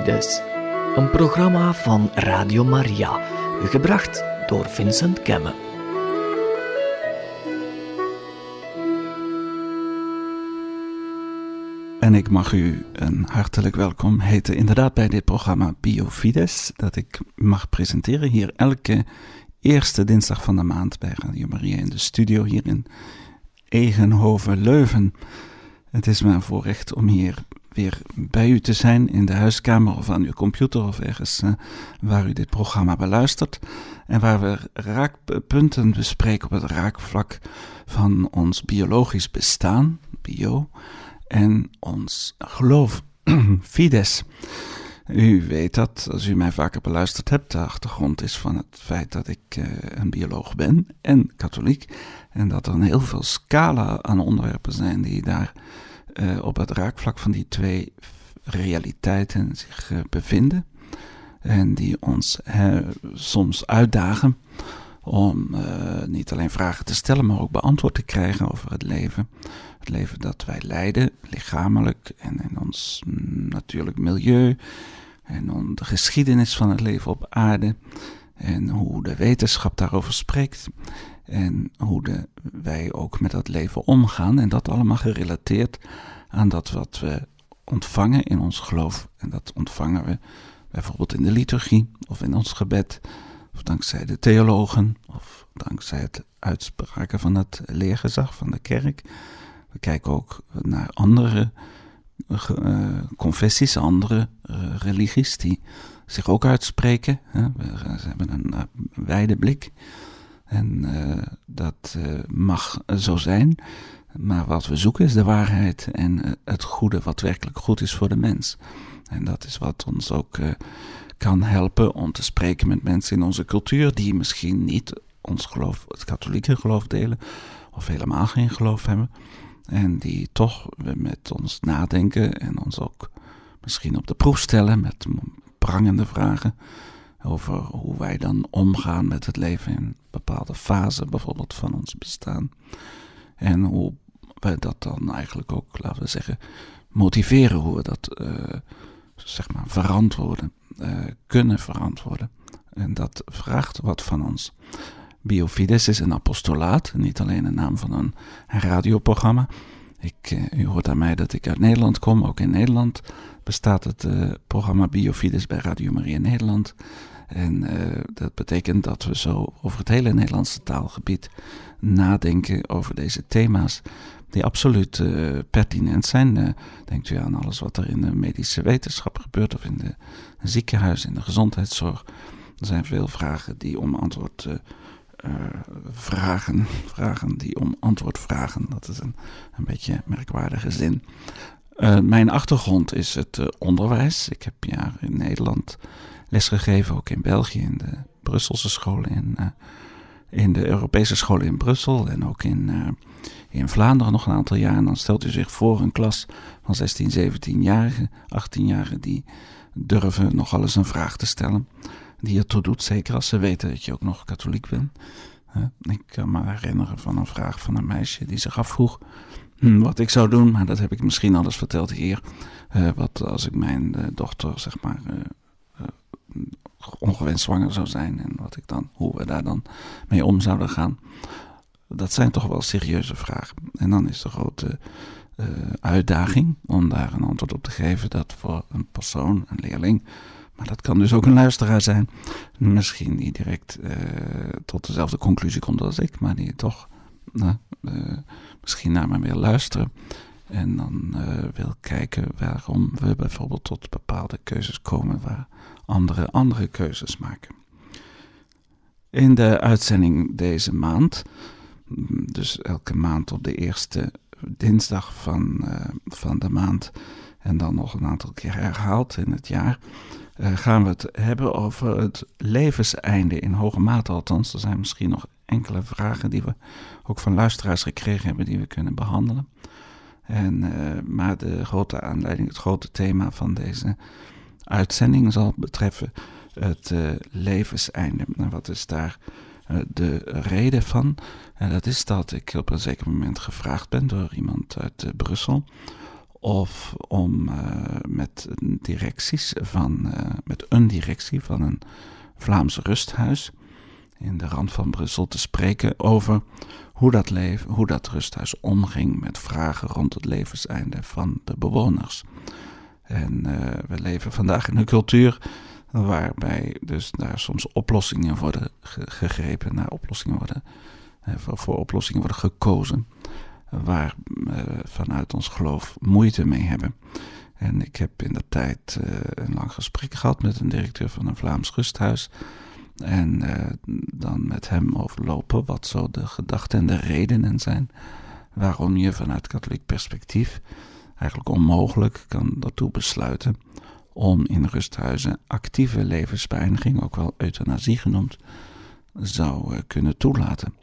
Een programma van Radio Maria, gebracht door Vincent Kemme. En ik mag u een hartelijk welkom heten, inderdaad, bij dit programma Biofides, dat ik mag presenteren hier elke eerste dinsdag van de maand bij Radio Maria in de studio hier in Egenhoven, Leuven. Het is mijn voorrecht om hier weer bij u te zijn in de huiskamer of aan uw computer of ergens uh, waar u dit programma beluistert. En waar we raakpunten bespreken op het raakvlak van ons biologisch bestaan, bio, en ons geloof, fides. U weet dat, als u mij vaker beluisterd hebt, de achtergrond is van het feit dat ik uh, een bioloog ben en katholiek. En dat er een heel veel scala aan onderwerpen zijn die daar uh, op het raakvlak van die twee realiteiten zich uh, bevinden. En die ons soms uitdagen om niet alleen vragen te stellen, maar ook beantwoord te krijgen over het leven. Het leven dat wij leiden, lichamelijk en in ons mm, natuurlijk milieu en de geschiedenis van het leven op aarde en hoe de wetenschap daarover spreekt en hoe wij ook met dat leven omgaan en dat allemaal gerelateerd aan dat wat we ontvangen in ons geloof en dat ontvangen we bijvoorbeeld in de liturgie of in ons gebed of dankzij de theologen of dankzij het uitspraken van het leergezag van de kerk. We kijken ook naar andere uh, confessies, andere uh, religies die zich ook uitspreken. Hè. We, ze hebben een uh, wijde blik. En dat mag zo zijn. Maar wat we zoeken is de waarheid en het goede, wat werkelijk goed is voor de mens. En dat is wat ons ook kan helpen om te spreken met mensen in onze cultuur die misschien niet ons geloof, het katholieke geloof delen, of helemaal geen geloof hebben. En die toch met ons nadenken en ons ook misschien op de proef stellen met prangende vragen over hoe wij dan omgaan met het leven in bepaalde fasen, bijvoorbeeld van ons bestaan. En hoe wij dat dan eigenlijk ook, laten we zeggen, motiveren, hoe we dat uh, zeg maar verantwoorden, uh, kunnen verantwoorden. En dat vraagt wat van ons. Biofides is een apostolaat, niet alleen een naam van een radioprogramma. Ik, uh, u hoort aan mij dat ik uit Nederland kom. Ook in Nederland bestaat het programma Biofides bij Radio Maria Nederland. En uh, dat betekent dat we zo over het hele Nederlandse taalgebied nadenken over deze thema's. Die absoluut pertinent zijn. denkt u aan alles wat er in de medische wetenschap gebeurt, of in de ziekenhuis, in de gezondheidszorg. Er zijn veel vragen die om antwoord vragen, vragen die om antwoord vragen. Dat is een, een beetje merkwaardige zin. Mijn achtergrond is het onderwijs. Ik heb jaren in Nederland lesgegeven, ook in België, in de Brusselse scholen, in, in de Europese scholen in Brussel en ook in, in Vlaanderen nog een aantal jaar. En dan stelt u zich voor een klas van 16, 17-jarigen, 18-jarigen die durven nogal eens een vraag te stellen die ertoe doet, zeker als ze weten dat je ook nog katholiek bent. Ik kan me herinneren van een vraag van een meisje die zich afvroeg hm, wat ik zou doen, maar dat heb ik misschien alles verteld hier. Uh, wat als ik mijn dochter, zeg maar, ongewenst zwanger zou zijn en wat ik dan, hoe we daar dan mee om zouden gaan. Dat zijn toch wel serieuze vragen. En dan is de grote uitdaging om daar een antwoord op te geven dat voor een persoon, een leerling, maar dat kan dus ook een luisteraar zijn. Misschien niet direct uh, tot dezelfde conclusie komt als ik, maar die toch uh, misschien naar mij wil luisteren. En dan wil kijken waarom we bijvoorbeeld tot bepaalde keuzes komen waar anderen andere keuzes maken. In de uitzending deze maand, dus elke maand op de eerste dinsdag van, van de maand en dan nog een aantal keer herhaald in het jaar, uh, gaan we het hebben over het levenseinde in hoge mate althans. Er zijn misschien nog enkele vragen die we ook van luisteraars gekregen hebben die we kunnen behandelen. En, uh, maar de grote aanleiding, het grote thema van deze uitzending zal betreffen het uh, levenseinde. En wat is daar de reden van? En dat is dat ik op een zeker moment gevraagd ben door iemand uit Brussel of om met directies van, met een directie van een Vlaams rusthuis in de rand van Brussel te spreken over hoe dat, leven, hoe dat rusthuis omging met vragen rond het levenseinde van de bewoners. En we leven vandaag in een cultuur waarbij dus daar soms oplossingen worden gegrepen, naar oplossingen worden, eh, voor, oplossingen worden gekozen, waar uh, vanuit ons geloof moeite mee hebben. En ik heb in de tijd een lang gesprek gehad met een directeur van een Vlaams rusthuis. En dan met hem overlopen wat zo de gedachten en de redenen zijn waarom je vanuit katholiek perspectief eigenlijk onmogelijk kan daartoe besluiten om in rusthuizen actieve levensbeëindiging, ook wel euthanasie genoemd, zou eh, kunnen toelaten.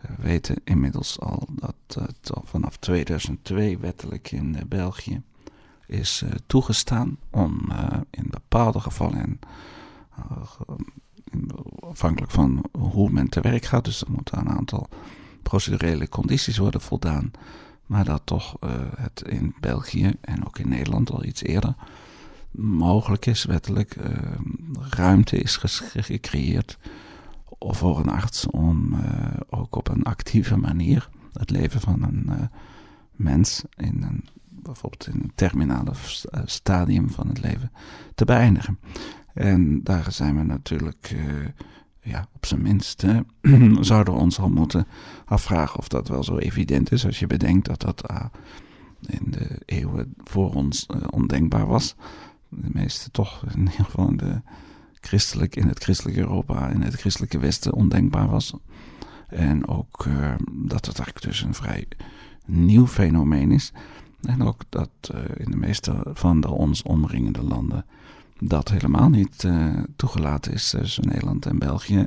We weten inmiddels al dat het al vanaf 2002 wettelijk in eh, België is eh, toegestaan om in bepaalde gevallen, en afhankelijk van hoe men te werk gaat, dus er moeten een aantal procedurele condities worden voldaan, maar dat toch het in België en ook in Nederland al iets eerder mogelijk is, wettelijk uh, ruimte is gecreëerd voor een arts om uh, ook op een actieve manier het leven van een mens in een, bijvoorbeeld in een terminale stadium van het leven te beëindigen. En daar zijn we natuurlijk, ja, op zijn minst, zouden we ons al moeten afvragen of dat wel zo evident is als je bedenkt dat dat in de eeuwen voor ons ondenkbaar was de meeste toch in ieder geval in, de christelijk, in het christelijke Europa, in het christelijke Westen ondenkbaar was. En ook uh, dat het eigenlijk dus een vrij nieuw fenomeen is. En ook dat in de meeste van de ons omringende landen dat helemaal niet uh, toegelaten is. Dus Nederland en België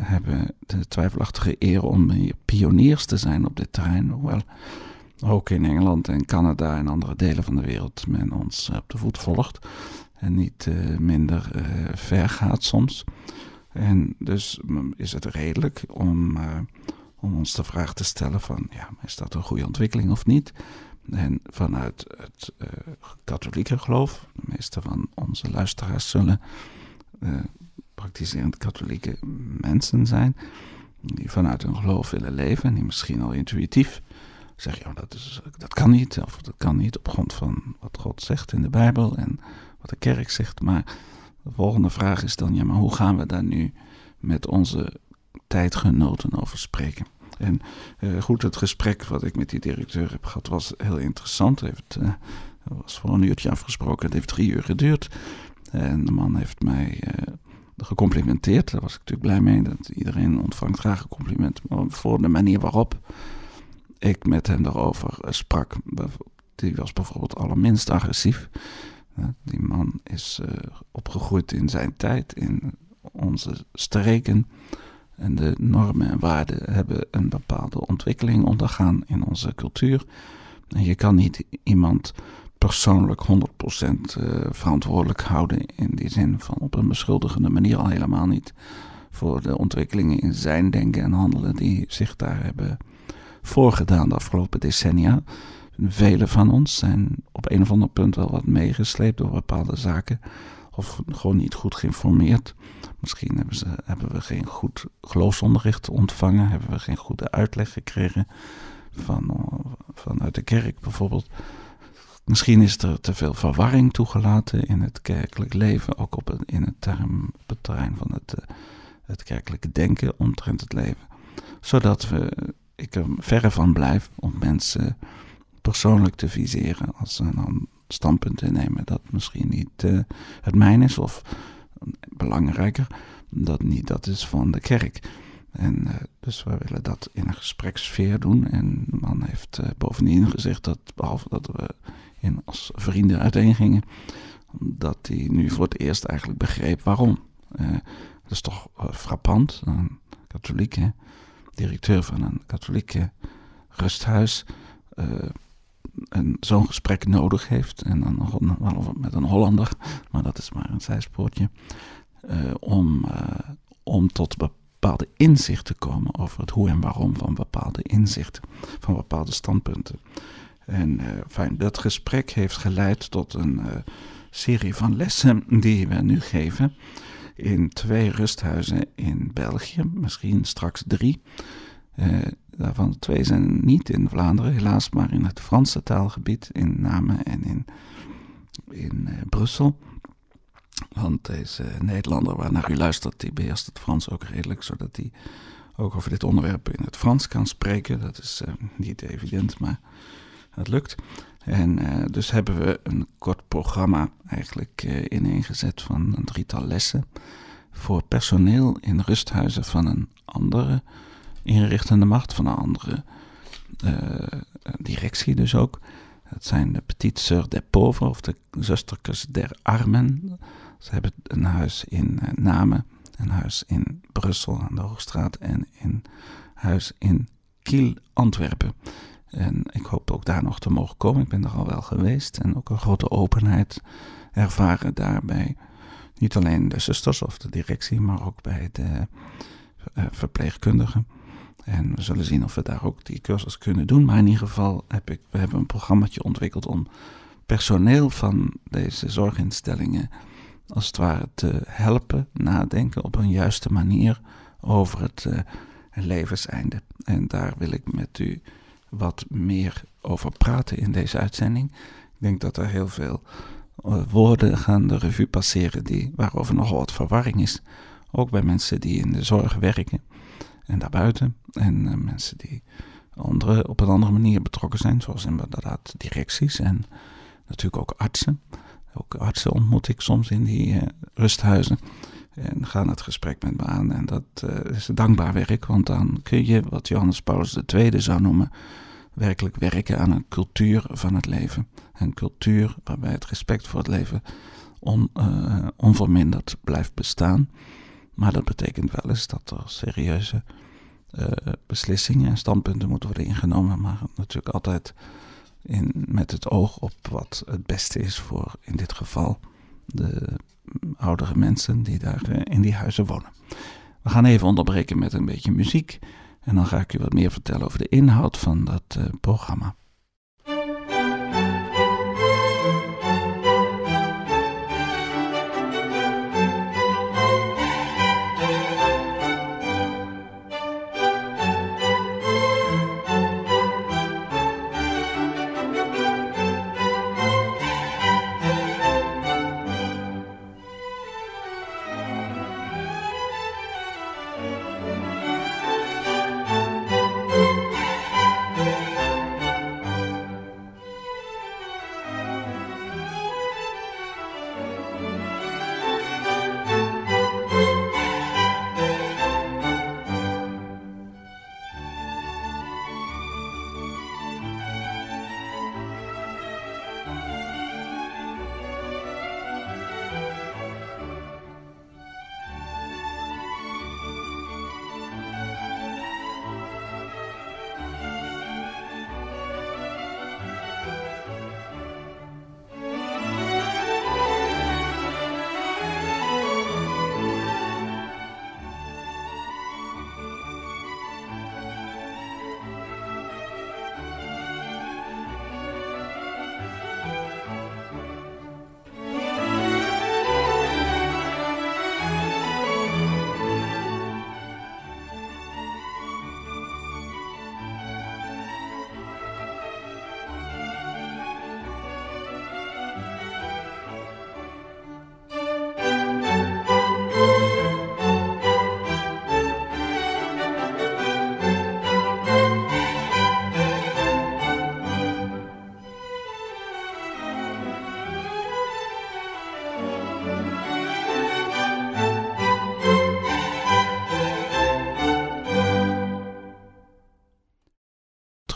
hebben de twijfelachtige eer om pioniers te zijn op dit terrein. Hoewel ook in Engeland en Canada en andere delen van de wereld men ons op de voet volgt en niet uh, minder uh, ver gaat soms. En dus is het redelijk om, uh, om ons de vraag te stellen van, ja, is dat een goede ontwikkeling of niet? En vanuit het katholieke geloof, de meeste van onze luisteraars zullen praktiserend katholieke mensen zijn, die vanuit hun geloof willen leven en die misschien al intuïtief zeg je, oh, dat, is, dat kan niet, of dat kan niet op grond van wat God zegt in de Bijbel en wat de kerk zegt. Maar de volgende vraag is dan, ja, maar hoe gaan we daar nu met onze tijdgenoten over spreken? En uh, goed, het gesprek wat ik met die directeur heb gehad was heel interessant. Het uh, was voor een uurtje afgesproken, het heeft drie uur geduurd. En de man heeft mij uh, gecomplimenteerd. Daar was ik natuurlijk blij mee. Dat iedereen ontvangt graag een compliment voor de manier waarop ik met hem daarover eh, sprak, die was bijvoorbeeld allerminst agressief. Die man is opgegroeid in zijn tijd, in onze streken. En de normen en waarden hebben een bepaalde ontwikkeling ondergaan in onze cultuur. En je kan niet iemand persoonlijk 100% uh, eh, verantwoordelijk houden in die zin van op een beschuldigende manier al helemaal niet voor de ontwikkelingen in zijn denken en handelen die zich daar hebben voorgedaan de afgelopen decennia. Velen van ons zijn op een of ander punt wel wat meegesleept door bepaalde zaken. Of gewoon niet goed geïnformeerd. Misschien hebben, ze, hebben we geen goed geloofsonderricht ontvangen. Hebben we geen goede uitleg gekregen van, vanuit de kerk bijvoorbeeld. Misschien is er te veel verwarring toegelaten in het kerkelijk leven. Ook op het, in het, term, terrein van het, eh, het kerkelijke denken omtrent het leven. Zodat we ik er verre van blijf om mensen persoonlijk te viseren als ze dan standpunten nemen dat misschien niet uh, het mijn is of belangrijker, dat niet dat is van de kerk. En uh, dus we willen dat in een gesprekssfeer doen. En de man heeft uh, bovendien gezegd dat, behalve dat we in, als vrienden uiteen gingen, dat hij nu voor het eerst eigenlijk begreep waarom. dat is toch frappant, een katholiek, hè? directeur van een katholieke rusthuis zo'n gesprek nodig heeft, en dan nog met een Hollander, maar dat is maar een zijspoortje, uh, om, uh, om tot bepaalde inzichten te komen over het hoe en waarom van bepaalde inzichten, van bepaalde standpunten. En fijn, dat gesprek heeft geleid tot een serie van lessen die we nu geven in twee rusthuizen in België, misschien straks drie. Daarvan twee zijn niet in Vlaanderen, helaas, maar in het Franse taalgebied, in Namen en in, in Brussel. Want deze Nederlander waarnaar u luistert, die beheerst het Frans ook redelijk, zodat hij ook over dit onderwerp in het Frans kan spreken. Dat is uh, niet evident, maar het lukt. En uh, dus hebben we een kort programma eigenlijk uh, ineengezet van een drietal lessen voor personeel in rusthuizen van een andere inrichtende macht, van een andere directie dus ook. Dat zijn de Petite Sœurs des Pauvres of de Zusterkes der Armen. Ze hebben een huis in uh, Namen, een huis in Brussel aan de Hoogstraat en een huis in Kiel, Antwerpen. En ik hoop ook daar nog te mogen komen. Ik ben er al wel geweest en ook een grote openheid ervaren daarbij. Niet alleen de zusters of de directie, maar ook bij de uh, verpleegkundigen. En we zullen zien of we daar ook die cursus kunnen doen. Maar in ieder geval heb ik, we hebben een programmaatje ontwikkeld om personeel van deze zorginstellingen als het ware te helpen nadenken op een juiste manier over het uh, levenseinde. En daar wil ik met u wat meer over praten in deze uitzending. Ik denk dat er heel veel uh, woorden gaan de revue passeren die, waarover nogal wat verwarring is. Ook bij mensen die in de zorg werken en daarbuiten. En uh, mensen die andere, op een andere manier betrokken zijn, zoals inderdaad directies en natuurlijk ook artsen. Ook artsen ontmoet ik soms in die uh, rusthuizen. En gaan het gesprek met me aan. En dat uh, is dankbaar werk, want dan kun je, wat Johannes Paulus II zou noemen, werkelijk werken aan een cultuur van het leven. Een cultuur waarbij het respect voor het leven on, onverminderd blijft bestaan. Maar dat betekent wel eens dat er serieuze beslissingen en standpunten moeten worden ingenomen. Maar natuurlijk altijd in, met het oog op wat het beste is voor in dit geval de oudere mensen die daar eh, in die huizen wonen. We gaan even onderbreken met een beetje muziek en dan ga ik u wat meer vertellen over de inhoud van dat uh, programma.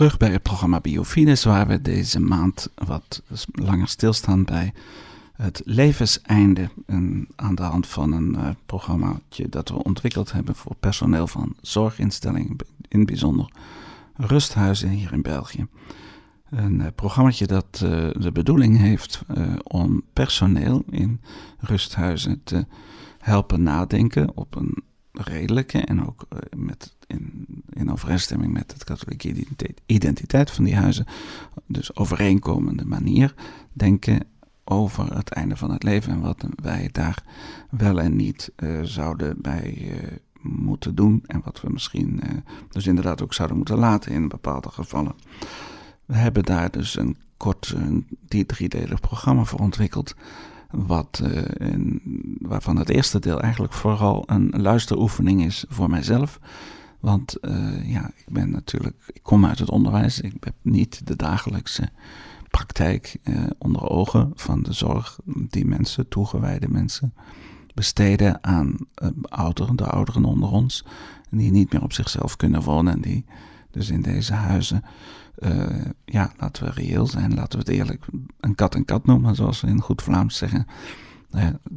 Terug bij het programma Biofides, waar we deze maand wat langer stilstaan bij het levenseinde. En aan de hand van een uh, programmaatje dat we ontwikkeld hebben voor personeel van zorginstellingen, in bijzonder rusthuizen hier in België. Een uh, programmaatje dat uh, de bedoeling heeft om personeel in rusthuizen te helpen nadenken op een redelijke en ook met in, in overeenstemming met het katholieke identiteit, van die huizen, dus overeenkomende manier denken over het einde van het leven en wat wij daar wel en niet uh, zouden bij uh, moeten doen en wat we misschien uh, dus inderdaad ook zouden moeten laten in bepaalde gevallen. We hebben daar dus een kort een driedelig programma voor ontwikkeld wat, waarvan het eerste deel eigenlijk vooral een luisteroefening is voor mijzelf. Want ja, ik ben natuurlijk, ik kom uit het onderwijs, ik heb niet de dagelijkse praktijk eh, onder ogen van de zorg die mensen, toegewijde mensen, besteden aan uh, ouderen, de ouderen onder ons, die niet meer op zichzelf kunnen wonen en die dus in deze huizen, ja, laten we reëel zijn, laten we het eerlijk een kat en kat noemen, zoals we in goed Vlaams zeggen,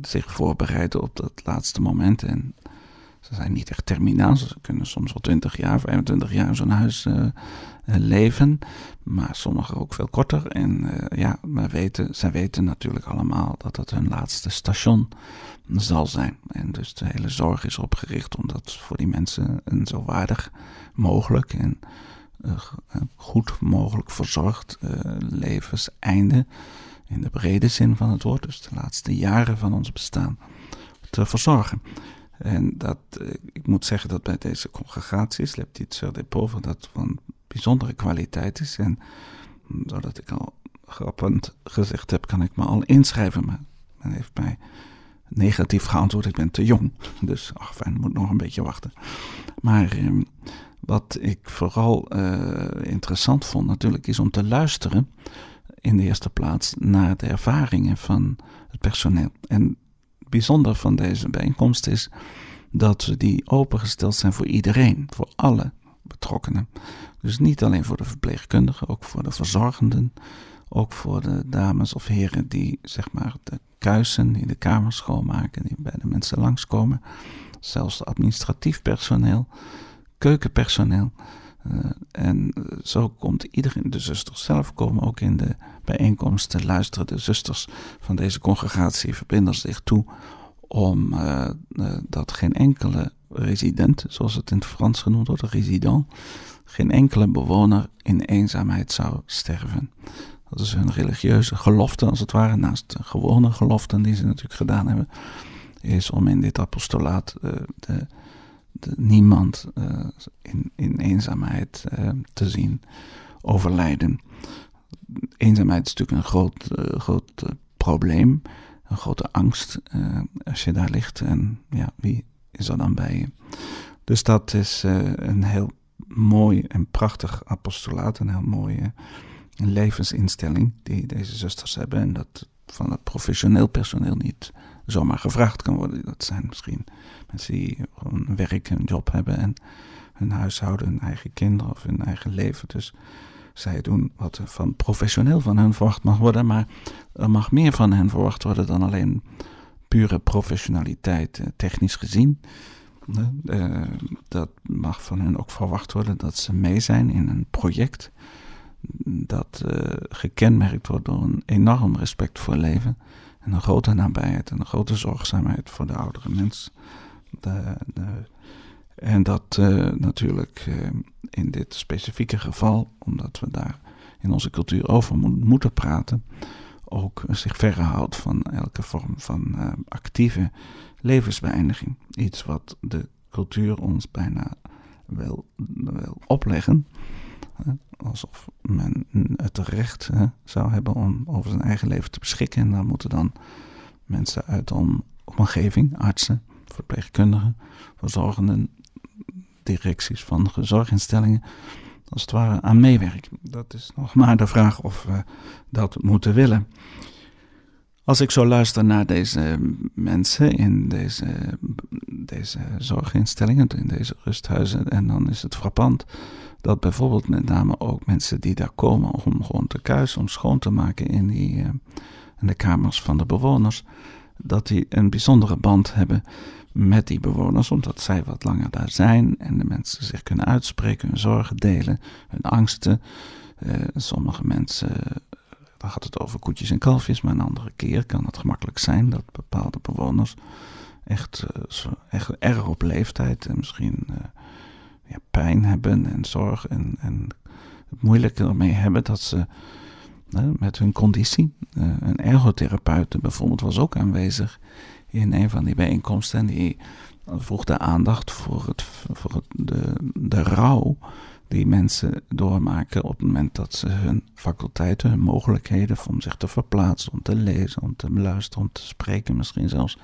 zich voorbereiden op dat laatste moment. En ze zijn niet echt terminaal. Ze kunnen soms wel 20 jaar, 25 jaar in zo'n huis uh, leven. Maar sommigen ook veel korter. En uh, ja, we weten, zij weten natuurlijk allemaal dat het hun laatste station zal zijn. En dus de hele zorg is opgericht om dat voor die mensen een zo waardig mogelijk en goed mogelijk verzorgd levenseinde. In de brede zin van het woord, dus de laatste jaren van ons bestaan, te verzorgen. En dat, eh, ik moet zeggen dat bij deze congregaties, Leptitzer de Pover, dat van bijzondere kwaliteit is. En doordat ik al grappend gezegd heb, kan ik me al inschrijven. Maar men heeft mij negatief geantwoord, ik ben te jong. Dus, ach fijn, moet nog een beetje wachten. Maar eh, wat ik vooral uh, interessant vond natuurlijk, is om te luisteren in de eerste plaats naar de ervaringen van het personeel. En bijzonder van deze bijeenkomst is dat die opengesteld zijn voor iedereen, voor alle betrokkenen. Dus niet alleen voor de verpleegkundigen, ook voor de verzorgenden, ook voor de dames of heren die zeg maar de kuisen, die de kamers schoonmaken, die bij de mensen langskomen, zelfs administratief personeel, keukenpersoneel. Uh, en zo komt iedereen, de zusters zelf komen ook in de bijeenkomsten, luisteren de zusters van deze congregatie, verbinden zich toe om uh, uh, dat geen enkele resident, zoals het in het Frans genoemd wordt, resident, geen enkele bewoner in eenzaamheid zou sterven. Dat is hun religieuze gelofte, als het ware, naast de gewone geloften die ze natuurlijk gedaan hebben, is om in dit apostolaat de, de, niemand in, in eenzaamheid te zien overlijden. Eenzaamheid is natuurlijk een groot, groot probleem een grote angst uh, als je daar ligt. En ja, wie is er dan bij je? Dus dat is een heel mooi en prachtig apostolaat, een heel mooie levensinstelling die deze zusters hebben. En dat van het professioneel personeel niet zomaar gevraagd kan worden. Dat zijn misschien mensen die gewoon werk en job hebben en hun huishouden, hun eigen kinderen of hun eigen leven. Dus zij doen wat er van professioneel van hen verwacht mag worden, maar er mag meer van hen verwacht worden dan alleen pure professionaliteit, eh, technisch gezien. Uh, dat mag van hen ook verwacht worden dat ze mee zijn in een project dat uh, gekenmerkt wordt door een enorm respect voor leven en een grote nabijheid en een grote zorgzaamheid voor de oudere mens. En dat uh, natuurlijk uh, in dit specifieke geval, omdat we daar in onze cultuur over mo moeten praten, ook zich verhoudt van elke vorm van uh, actieve levensbeëindiging. Iets wat de cultuur ons bijna wil, wil opleggen. alsof men het recht zou hebben om over zijn eigen leven te beschikken. En daar moeten dan mensen uit de omgeving, artsen, verpleegkundigen, verzorgenden, directies van zorginstellingen als het ware aan meewerken. Dat is nog maar de vraag of we dat moeten willen. Als ik zo luister naar deze mensen in deze, deze zorginstellingen, in deze rusthuizen, en dan is het frappant dat bijvoorbeeld met name ook mensen die daar komen om gewoon te kuisen, om schoon te maken in, die, eh, in de kamers van de bewoners, dat die een bijzondere band hebben met die bewoners, omdat zij wat langer daar zijn en de mensen zich kunnen uitspreken, hun zorgen delen, hun angsten. Uh, sommige mensen, dan gaat het over koetjes en kalfjes, maar een andere keer kan het gemakkelijk zijn dat bepaalde bewoners echt, uh, echt erg op leeftijd en misschien uh, ja, pijn hebben en zorg en, en het moeilijk ermee hebben dat ze met hun conditie. Een ergotherapeut bijvoorbeeld was ook aanwezig in een van die bijeenkomsten en die vroeg de aandacht voor, het, voor het, de, de rouw die mensen doormaken op het moment dat ze hun faculteiten, hun mogelijkheden om zich te verplaatsen, om te lezen, om te luisteren, om te spreken misschien zelfs,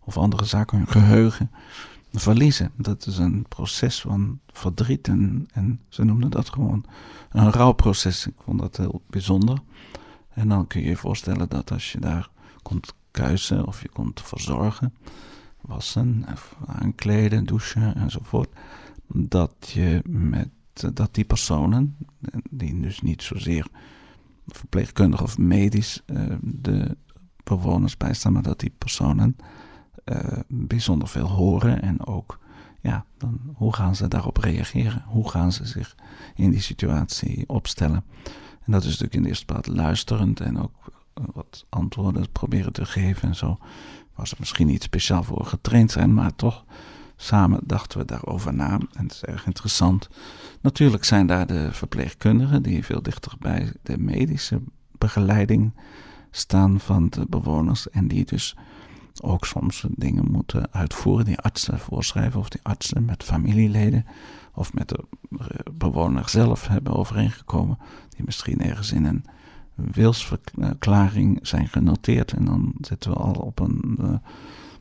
of andere zaken, hun geheugen verliezen. Dat is een proces van verdriet en, en ze noemden dat gewoon een rouwproces. Ik vond dat heel bijzonder. En dan kun je je voorstellen dat als je daar komt kuisen of je komt verzorgen, wassen, aankleden, douchen enzovoort, dat je met dat die personen, die dus niet zozeer verpleegkundig of medisch de bewoners bijstaan, maar dat die personen bijzonder veel horen en ook, ja, dan, hoe gaan ze daarop reageren? Hoe gaan ze zich in die situatie opstellen? En dat is natuurlijk in de eerste plaats luisterend en ook wat antwoorden proberen te geven en zo. Was er misschien niet speciaal voor getraind zijn, maar toch samen dachten we daarover na. En het is erg interessant. Natuurlijk zijn daar de verpleegkundigen die veel dichter bij de medische begeleiding staan van de bewoners en die dus ook soms dingen moeten uitvoeren die artsen voorschrijven of die artsen met familieleden of met de bewoner zelf hebben overeengekomen, die misschien ergens in een wilsverklaring zijn genoteerd en dan zitten we al op een uh,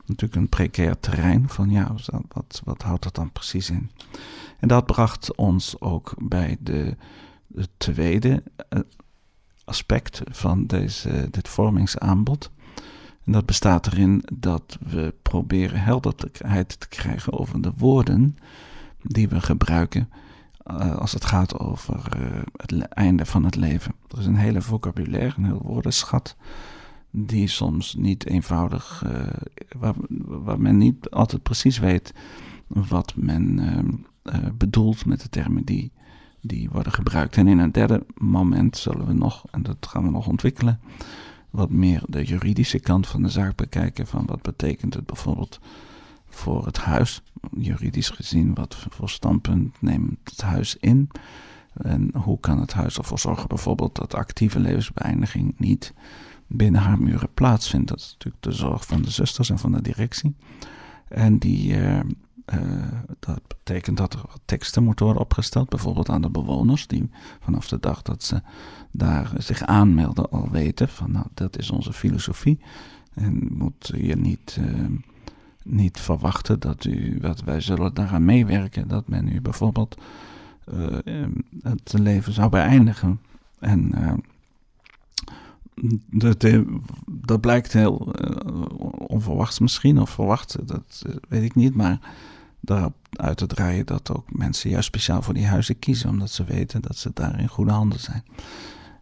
natuurlijk een precair terrein van ja, wat, wat houdt dat dan precies in? En dat bracht ons ook bij de, de tweede uh, aspect van deze, dit vormingsaanbod. En dat bestaat erin dat we proberen helderheid te krijgen over de woorden die we gebruiken uh, als het gaat over uh, het einde van het leven. Er is een hele vocabulaire, een heel woordenschat, die soms niet eenvoudig, uh, waar, waar, men niet altijd precies weet wat men bedoelt met de termen die, die worden gebruikt. En in een derde moment zullen we nog, en dat gaan we nog ontwikkelen, wat meer de juridische kant van de zaak bekijken. Van wat betekent het bijvoorbeeld voor het huis? Juridisch gezien, wat voor standpunt neemt het huis in? En hoe kan het huis ervoor zorgen bijvoorbeeld dat actieve levensbeëindiging niet binnen haar muren plaatsvindt? Dat is natuurlijk de zorg van de zusters en van de directie. En die, uh, uh, dat betekent dat er teksten moeten worden opgesteld, bijvoorbeeld aan de bewoners, die vanaf de dag dat ze daar zich aanmelden al weten van nou, dat is onze filosofie. En moet je niet, uh, niet verwachten dat, u, dat wij zullen daaraan meewerken, dat men u bijvoorbeeld uh, het leven zou beëindigen. En uh, dat, dat blijkt heel onverwachts misschien, of verwacht, dat weet ik niet, maar daarop uit te draaien dat ook mensen juist speciaal voor die huizen kiezen, omdat ze weten dat ze daar in goede handen zijn.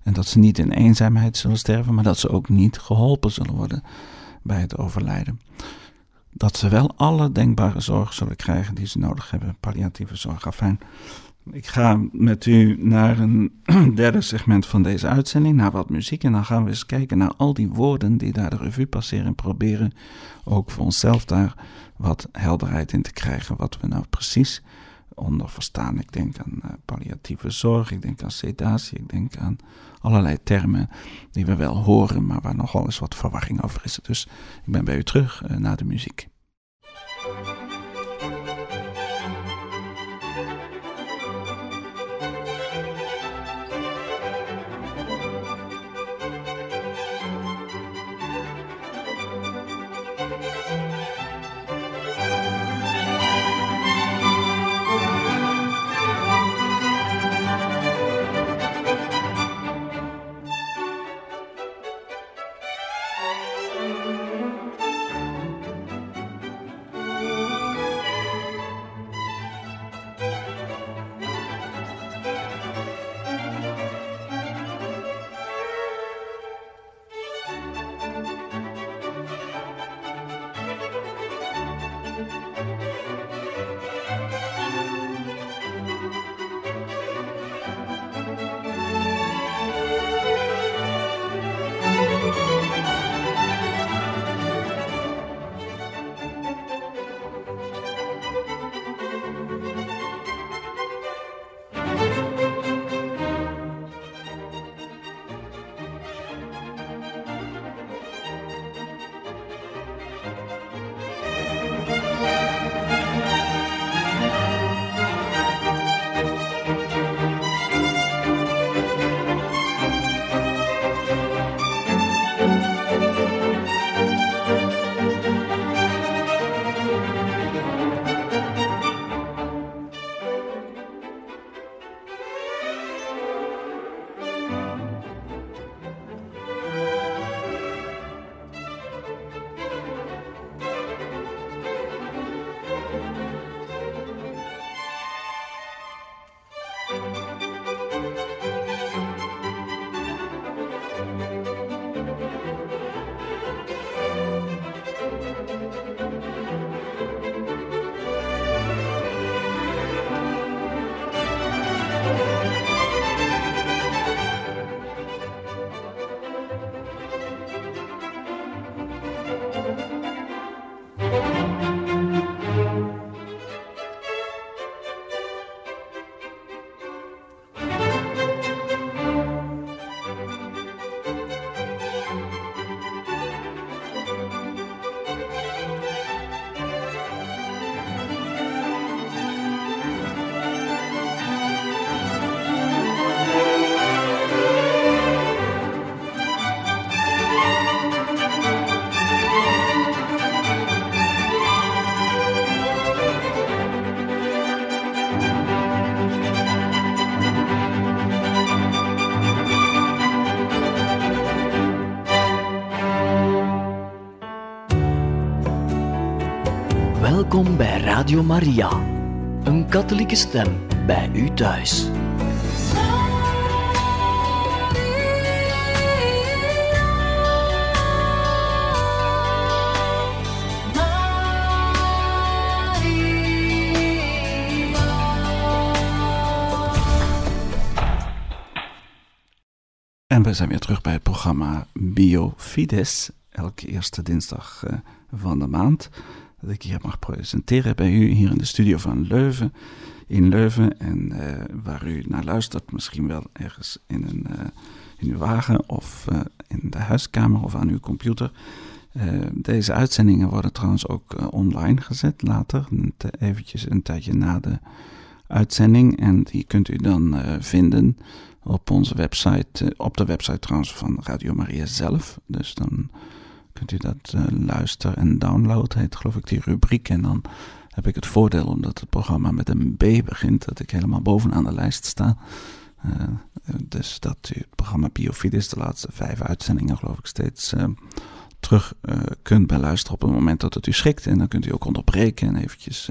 En dat ze niet in eenzaamheid zullen sterven, maar dat ze ook niet geholpen zullen worden bij het overlijden. Dat ze wel alle denkbare zorg zullen krijgen die ze nodig hebben, palliatieve zorg. Afijn. Ik ga met u naar een derde segment van deze uitzending, naar wat muziek. En dan gaan we eens kijken naar al die woorden die daar de revue passeren. En proberen ook voor onszelf daar wat helderheid in te krijgen. Wat we nou precies onder verstaan. Ik denk aan uh, palliatieve zorg, ik denk aan sedatie, ik denk aan allerlei termen die we wel horen, maar waar nogal eens wat verwarring over is. Dus ik ben bij u terug uh, na de muziek. Radio Maria, een katholieke stem bij u thuis. En we zijn weer terug bij het programma Biofides, elke eerste dinsdag uh, van de maand. Dat ik hier mag presenteren bij u hier in de studio van Leuven, in Leuven. En uh, waar u naar luistert, misschien wel ergens in, een, uh, in uw wagen of in de huiskamer of aan uw computer. deze uitzendingen worden trouwens ook online gezet later, eventjes een tijdje na de uitzending. En die kunt u dan vinden op onze website, eh, op de website trouwens van Radio Maria zelf. Dus dan kunt u dat uh, luisteren en downloaden, heet geloof ik die rubriek. En dan heb ik het voordeel, omdat het programma met een B begint, dat ik helemaal bovenaan de lijst sta. Uh, dus dat u het programma Biofides, de laatste vijf uitzendingen geloof ik steeds terug uh, kunt beluisteren op het moment dat het u schikt. En dan kunt u ook onderbreken en eventjes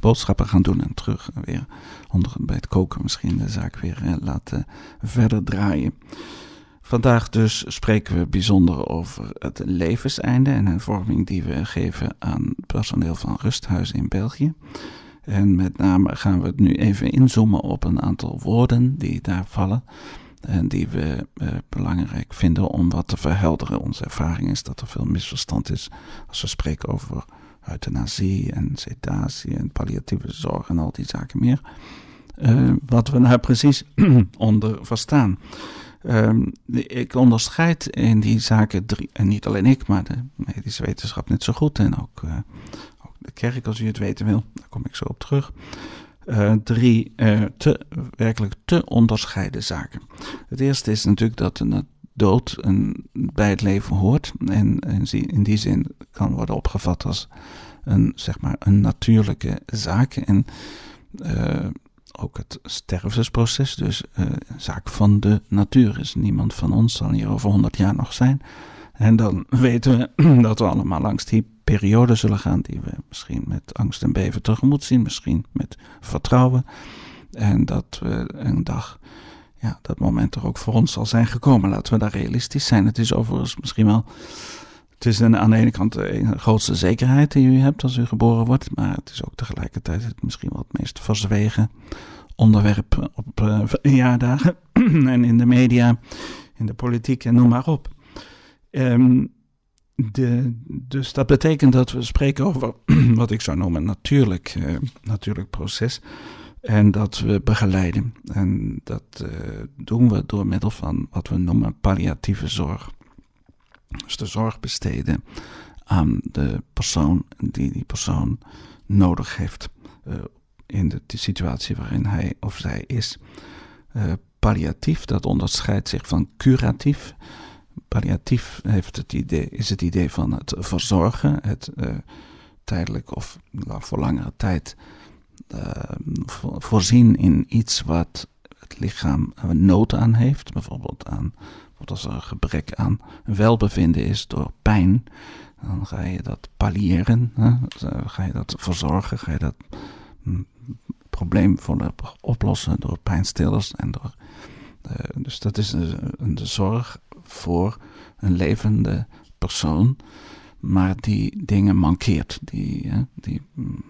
boodschappen gaan doen en terug weer onder, bij het koken misschien de zaak weer laten verder draaien. Vandaag dus spreken we bijzonder over het levenseinde en een vorming die we geven aan personeel van rusthuizen in België. En met name gaan we het nu even inzoomen op een aantal woorden die daar vallen en die we eh, belangrijk vinden om wat te verhelderen. Onze ervaring is dat er veel misverstand is als we spreken over euthanasie en sedatie en palliatieve zorg en al die zaken meer. Uh, wat we nou precies onder verstaan. Uh, ik onderscheid in die zaken drie, en niet alleen ik, maar de medische wetenschap net zo goed en ook, uh, ook de kerk als u het weten wil, daar kom ik zo op terug. Uh, drie uh, te, werkelijk te onderscheiden zaken. Het eerste is natuurlijk dat de dood een, bij het leven hoort en, in die zin kan worden opgevat als een, zeg maar, een natuurlijke zaak. En ook het stervensproces, dus een zaak van de natuur is. Niemand van ons zal hier over honderd jaar nog zijn. En dan weten we dat we allemaal langs die periode zullen gaan die we misschien met angst en beven tegemoet zien, misschien met vertrouwen. En dat we een dag, ja, dat moment er ook voor ons zal zijn gekomen. Laten we daar realistisch zijn. Het is overigens misschien wel, het is een, aan de ene kant de grootste zekerheid die u hebt als u geboren wordt, maar het is ook tegelijkertijd het misschien wel het meest verzwegen onderwerp op uh, en in de media, in de politiek en noem maar op. Um, de, dus dat betekent dat we spreken over wat ik zou noemen natuurlijk, uh, natuurlijk proces. En dat we begeleiden. En dat uh, doen we door middel van wat we noemen palliatieve zorg. Dus de zorg besteden aan de persoon die die persoon nodig heeft. Uh, in de, situatie waarin hij of zij is. palliatief, dat onderscheidt zich van curatief. Palliatief heeft het idee, is het idee van het verzorgen, het uh, tijdelijk of voor langere tijd uh, voorzien in iets wat het lichaam nood aan heeft. Bijvoorbeeld, aan, als er een gebrek aan welbevinden is door pijn, dan ga je dat palliëren, hè? ga je dat verzorgen, ga je dat hm, probleem oplossen door pijnstillers en door. Uh, dus dat is een, een zorg voor een levende persoon, maar die dingen mankeert. Die, die mm,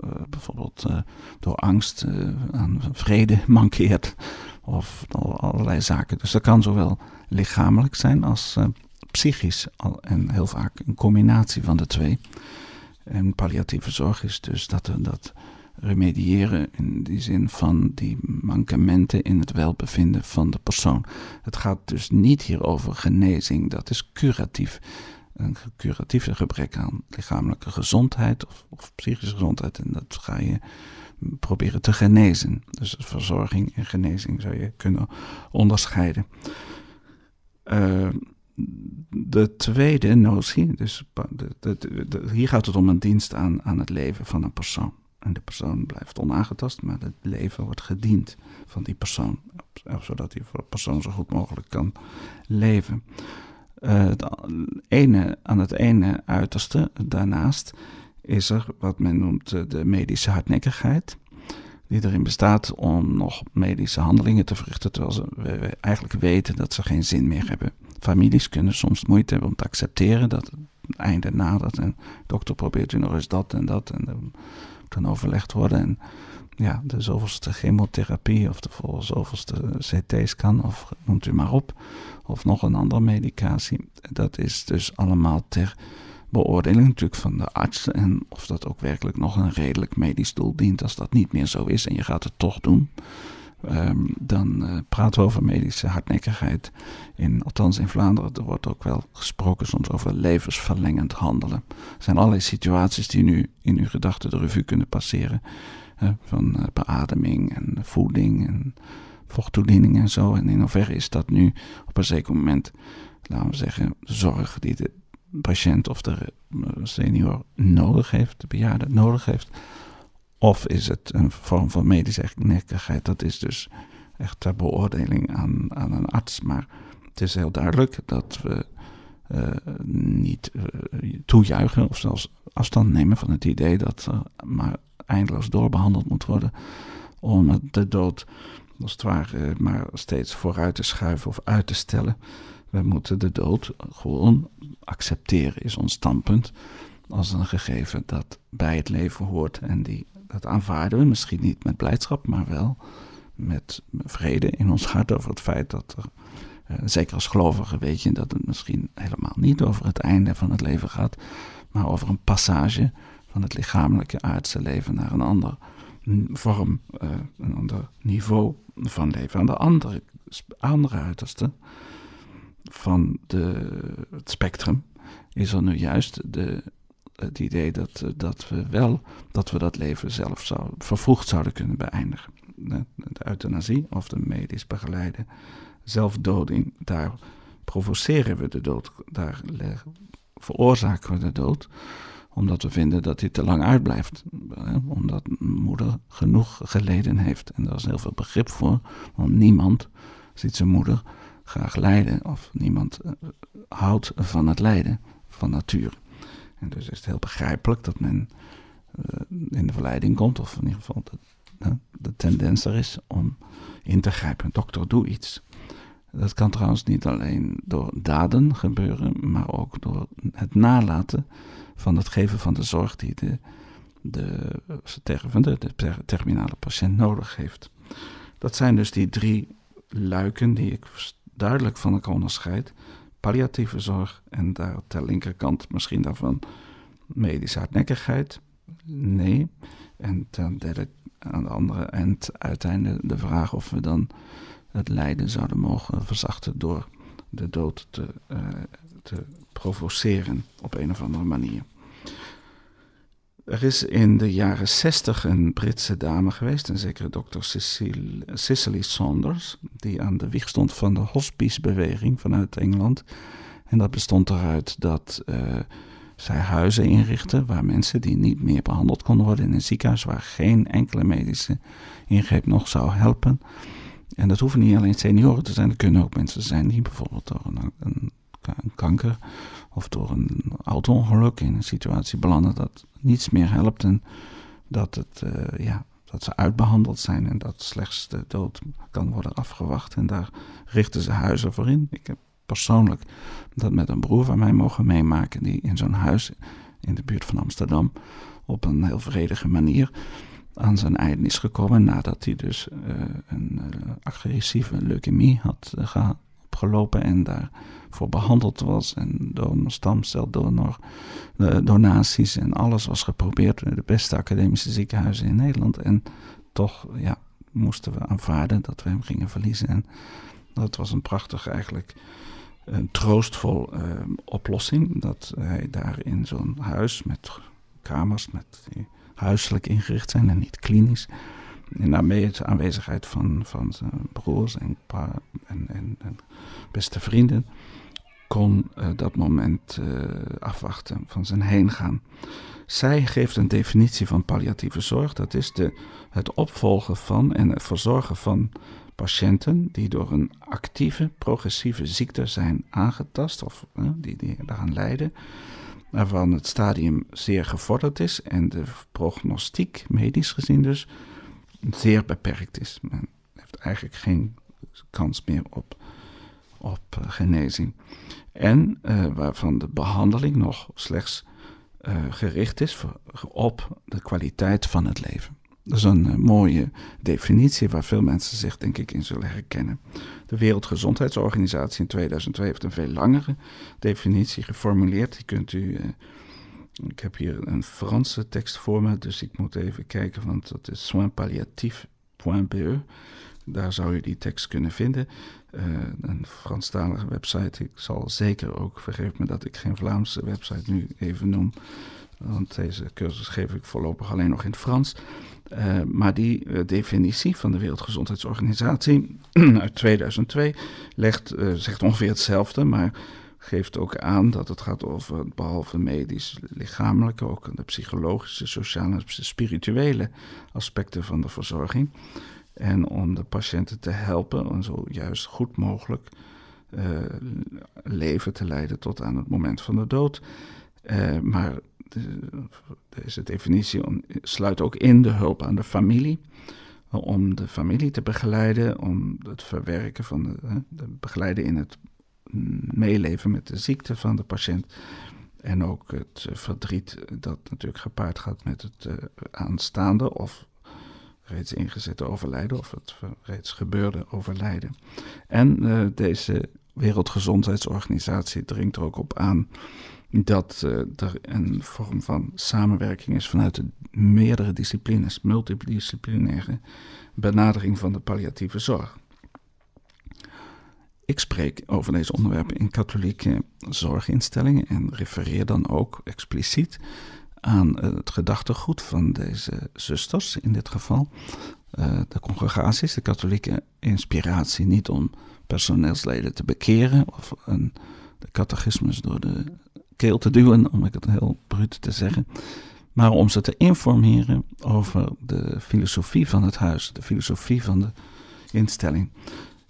eh, bijvoorbeeld door angst aan vrede mankeert of allerlei zaken. Dus dat kan zowel lichamelijk zijn als psychisch en heel vaak een combinatie van de twee. En palliatieve zorg is dus dat, dat remediëren in die zin van die mankementen in het welbevinden van de persoon. Het gaat dus niet hier over genezing, dat is curatief. Een curatieve gebrek aan lichamelijke gezondheid of, of psychische gezondheid en dat ga je proberen te genezen. Dus verzorging en genezing zou je kunnen onderscheiden. Uh, de tweede notie, dus de, hier gaat het om een dienst aan, aan het leven van een persoon. En de persoon blijft onaangetast, maar het leven wordt gediend van die persoon. Zodat die persoon zo goed mogelijk kan leven. Uh, het ene, aan het ene uiterste daarnaast is er wat men noemt de medische hardnekkigheid die erin bestaat om nog medische handelingen te verrichten, terwijl ze we eigenlijk weten dat ze geen zin meer hebben. Families kunnen soms moeite hebben om te accepteren dat het einde nadert en dokter probeert u nog eens dat en dat en dan kan overlegd worden en ja, de zoveelste chemotherapie of de zoveelste CT's kan of noemt u maar op of nog een andere medicatie. Dat is dus allemaal ter beoordeling natuurlijk van de arts en of dat ook werkelijk nog een redelijk medisch doel dient. Als dat niet meer zo is en je gaat het toch doen, ehm, dan uh, praten we over medische hardnekkigheid. In, althans in Vlaanderen, er wordt ook wel gesproken soms over levensverlengend handelen. Er zijn allerlei situaties die nu in uw gedachten de revue kunnen passeren. van uh, beademing en voeding en vochttoediening en zo. En in hoeverre is dat nu op een zeker moment, laten we zeggen, zorg die de patiënt of de eh, senior nodig heeft, de bejaarde nodig heeft. Of is het een vorm van medische nekkigheid? Dat is dus echt ter beoordeling aan, aan een arts. Maar het is heel duidelijk dat we uh, niet uh, toejuichen of zelfs afstand nemen van het idee dat er maar eindeloos doorbehandeld moet worden om de dood als het ware maar steeds vooruit te schuiven of uit te stellen. We moeten de dood gewoon accepteren, is ons standpunt. Als een gegeven dat bij het leven hoort. En die, dat aanvaarden we misschien niet met blijdschap, maar wel met vrede in ons hart over het feit dat er. Eh, zeker als gelovige weet je dat het misschien helemaal niet over het einde van het leven gaat, maar over een passage van het lichamelijke aardse leven naar een ander vorm, uh, een ander niveau van leven. Aan de andere, andere uiterste van de, het spectrum is er nu juist de, het idee dat, dat we wel dat we dat leven zelf zou, vervroegd zouden kunnen beëindigen. De, de euthanasie of de medisch begeleide zelfdoding, daar provoceren we de dood, daar veroorzaken we de dood, omdat we vinden dat dit te lang uitblijft. Omdat moeder genoeg geleden heeft. En daar is heel veel begrip voor, want niemand ziet zijn moeder graag lijden of niemand uh, houdt van het lijden van natuur. En dus is het heel begrijpelijk dat men uh, in de verleiding komt, of in ieder geval de, de tendens er is om in te grijpen. Dokter, doe iets. Dat kan trouwens niet alleen door daden gebeuren, maar ook door het nalaten van het geven van de zorg die de, de stervende, de terminale patiënt nodig heeft. Dat zijn dus die drie luiken die ik duidelijk van elkaar onderscheidt. Palliatieve zorg en daar ter linkerkant misschien daarvan medische hardnekkigheid. Nee. En ten derde aan de andere eind uiteindelijk de vraag of we dan het lijden zouden mogen verzachten door de dood te, uh, te provoceren op een of andere manier. Er is in de jaren zestig een Britse dame geweest, een zekere dokter Cicely Saunders, die aan de wieg stond van de hospicebeweging vanuit Engeland. En dat bestond eruit dat uh, zij huizen inrichtte waar mensen die niet meer behandeld konden worden in een ziekenhuis, waar geen enkele medische ingreep nog zou helpen. En dat hoeven niet alleen senioren te zijn, er kunnen ook mensen zijn die bijvoorbeeld door een, een, een kanker of door een auto-ongeluk in een situatie belanden dat niets meer helpt en dat, het, uh, ja, dat ze uitbehandeld zijn en dat slechts de dood kan worden afgewacht. En daar richten ze huizen voor in. Ik heb persoonlijk dat met een broer van mij mogen meemaken, die in zo'n huis in de buurt van Amsterdam op een heel vredige manier aan zijn einde is gekomen nadat hij dus uh, een uh, agressieve leukemie had opgelopen en daarvoor behandeld was. En door stamceldonor, donaties en alles was geprobeerd. De beste academische ziekenhuizen in Nederland. En toch ja, moesten we aanvaarden dat we hem gingen verliezen. En dat was een prachtig eigenlijk een troostvol uh, oplossing. Dat hij daar in zo'n huis met kamers, met, die huiselijk ingericht zijn en niet klinisch in de aanwezigheid van, van zijn broers en, en, en, en beste vrienden, kon uh, dat moment uh, afwachten van zijn heengaan. Zij geeft een definitie van palliatieve zorg. Dat is de, het opvolgen van en het verzorgen van patiënten die door een actieve, progressieve ziekte zijn aangetast of uh, die, die daaraan lijden. waarvan het stadium zeer gevorderd is en de prognostiek, medisch gezien dus, zeer beperkt is. Men heeft eigenlijk geen kans meer op, op uh, genezing. En uh, waarvan de behandeling nog slechts uh, gericht is op de kwaliteit van het leven. Dat is een mooie definitie waar veel mensen zich denk ik in zullen herkennen. De Wereldgezondheidsorganisatie in 2002 heeft een veel langere definitie geformuleerd. Die kunt u. Ik heb hier een Franse tekst voor me, dus ik moet even kijken, want dat is soinspalliatif.be. Daar zou je die tekst kunnen vinden. Uh, een Franstalige website. Ik zal zeker ook, vergeef me dat ik geen Vlaamse website nu even noem. Want deze cursus geef ik voorlopig alleen nog in het Frans. Uh, maar die uh, definitie van de Wereldgezondheidsorganisatie uit 2002 legt, zegt ongeveer hetzelfde, maar geeft ook aan dat het gaat over behalve medisch, lichamelijke, ook de psychologische, sociale en spirituele aspecten van de verzorging. En om de patiënten te helpen om zo juist goed mogelijk leven te leiden tot aan het moment van de dood. maar de, deze definitie sluit ook in de hulp aan de familie. Om de familie te begeleiden, om het verwerken van de, de begeleiden in het meeleven met de ziekte van de patiënt. En ook het verdriet dat natuurlijk gepaard gaat met het uh, aanstaande of reeds ingezette overlijden of het reeds gebeurde overlijden. En uh, deze Wereldgezondheidsorganisatie dringt er ook op aan dat uh, er een vorm van samenwerking is vanuit de meerdere disciplines, multidisciplinaire benadering van de palliatieve zorg. Ik spreek over deze onderwerpen in katholieke zorginstellingen en refereer dan ook expliciet aan het gedachtegoed van deze zusters, in dit geval uh, de congregaties, de katholieke inspiratie, niet om personeelsleden te bekeren of een, de catechismus door de keel te duwen, om het heel bruut te zeggen. Maar om ze te informeren over de filosofie van het huis, de filosofie van de instelling.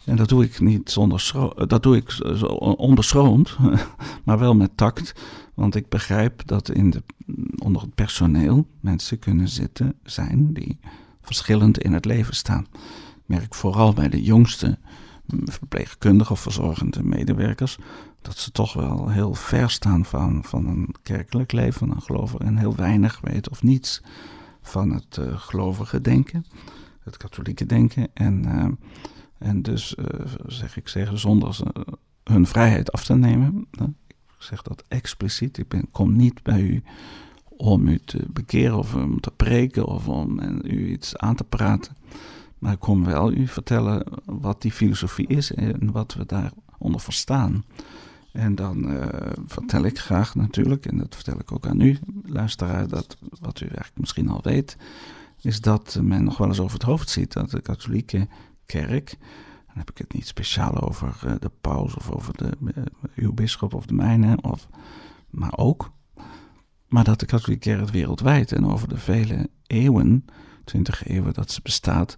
En dat doe ik niet zonder dat doe ik onbeschroomd, maar wel met tact. Want ik begrijp dat in de, onder het personeel mensen kunnen zitten, zijn die verschillend in het leven staan. Ik merk vooral bij de jongste verpleegkundige of verzorgende medewerkers, dat ze toch wel heel ver staan van, van een kerkelijk leven, van een gelovige, en heel weinig weten of niets van het uh, gelovige denken, het katholieke denken. En, uh, en dus, uh, zeg ik zeggen, zonder hun vrijheid af te nemen, ik zeg dat expliciet, ik ben, kom niet bij u om u te bekeren of om te preken of om u iets aan te praten. Maar ik kom wel u vertellen wat die filosofie is en wat we daaronder verstaan. En dan uh, vertel ik graag natuurlijk, en dat vertel ik ook aan u, luisteraar, dat wat u eigenlijk misschien al weet, is dat men nog wel eens over het hoofd ziet dat de katholieke kerk, dan heb ik het niet speciaal over uh, de paus of over de, uh, uw bisschop of de mijne, of, maar ook, maar dat de katholieke kerk wereldwijd en over de vele eeuwen, twintig eeuwen dat ze bestaat,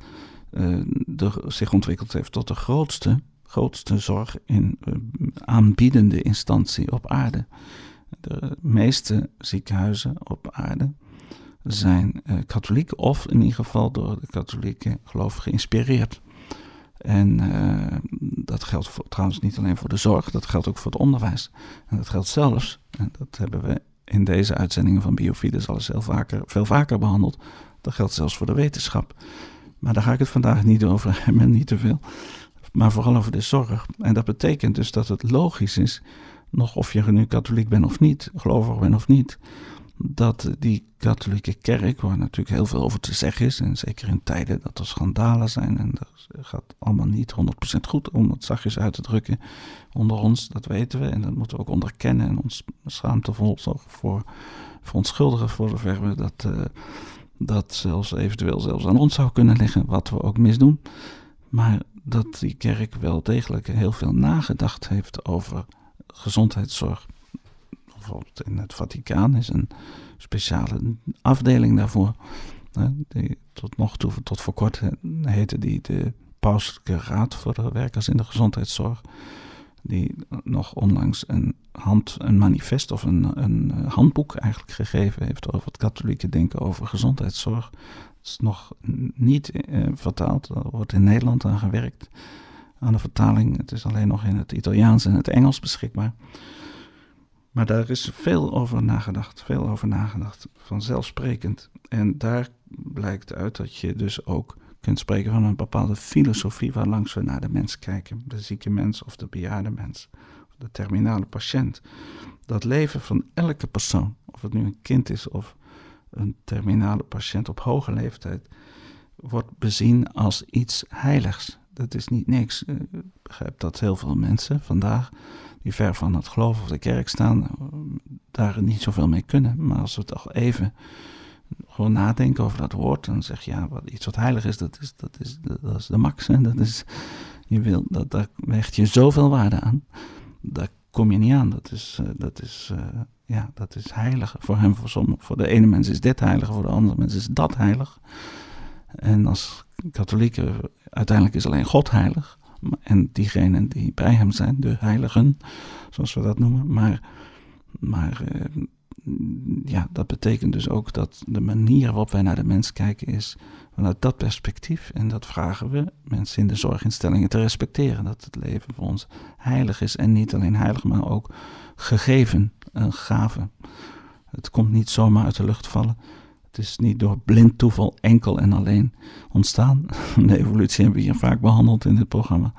de, zich ontwikkeld heeft tot de grootste grootste zorg in aanbiedende instantie op aarde. De meeste ziekenhuizen op aarde zijn katholiek of in ieder geval door de katholieke geloof geïnspireerd. En uh, dat geldt trouwens niet alleen voor de zorg, dat geldt ook voor het onderwijs. En dat geldt zelfs, en dat hebben we in deze uitzendingen van Biofides al eens vaker, veel vaker behandeld, dat geldt zelfs voor de wetenschap. Maar daar ga ik het vandaag niet over hebben, niet te veel maar vooral over de zorg. En dat betekent dus dat het logisch is, nog of je nu katholiek bent of niet, gelovig bent of niet, dat die katholieke kerk, waar natuurlijk heel veel over te zeggen is, en zeker in tijden dat er schandalen zijn, en dat gaat allemaal niet 100% goed, om het zachtjes uit te drukken onder ons, dat weten we, en dat moeten we ook onderkennen en ons schaamtevol voor verontschuldigen voor zover we dat, uh, dat zelfs eventueel zelfs aan ons zou kunnen liggen, wat we ook misdoen. Maar dat die kerk wel degelijk heel veel nagedacht heeft over gezondheidszorg. Bijvoorbeeld in het Vaticaan is een speciale afdeling daarvoor. Die tot nog toe, tot voor kort heette die de Pauselijke Raad voor de Werkers in de Gezondheidszorg. die nog onlangs een, hand, een manifest of een, een handboek eigenlijk gegeven heeft over het katholieke denken over gezondheidszorg. Het is nog niet eh, vertaald, er wordt in Nederland aan gewerkt aan de vertaling. Het is alleen nog in het Italiaans en het Engels beschikbaar. Maar daar is veel over nagedacht, veel over nagedacht, vanzelfsprekend. En daar blijkt uit dat je dus ook kunt spreken van een bepaalde filosofie waarlangs we naar de mens kijken. De zieke mens of de bejaarde mens, of de terminale patiënt. Dat leven van elke persoon, of het nu een kind is of een terminale patiënt op hoge leeftijd, wordt bezien als iets heiligs. Dat is niet niks. Ik begrijp dat heel veel mensen vandaag die ver van het geloof of de kerk staan, daar niet zoveel mee kunnen. Maar als we toch even gewoon nadenken over dat woord, dan zeg je ja, wat, iets wat heilig is, dat is, dat is, dat is de max. Hè? Dat is, je wil, dat, daar hecht je zoveel waarde aan. Daar kom je niet aan. Dat is, uh, dat is, uh, ja, dat is heilig. Voor hem, voor, som, voor de ene mens is dit heilig, voor de andere mens is dat heilig. En als katholieken, uiteindelijk is alleen God heilig. En diegenen die bij hem zijn, de heiligen, zoals we dat noemen. Maar, maar uh, ja, dat betekent dus ook dat de manier waarop wij naar de mens kijken is vanuit dat perspectief. En dat vragen we mensen in de zorginstellingen te respecteren. Dat het leven voor ons heilig is. En niet alleen heilig, maar ook gegeven, een gave. Het komt niet zomaar uit de lucht vallen. Het is niet door blind toeval enkel en alleen ontstaan. De evolutie hebben we hier vaak behandeld in dit programma.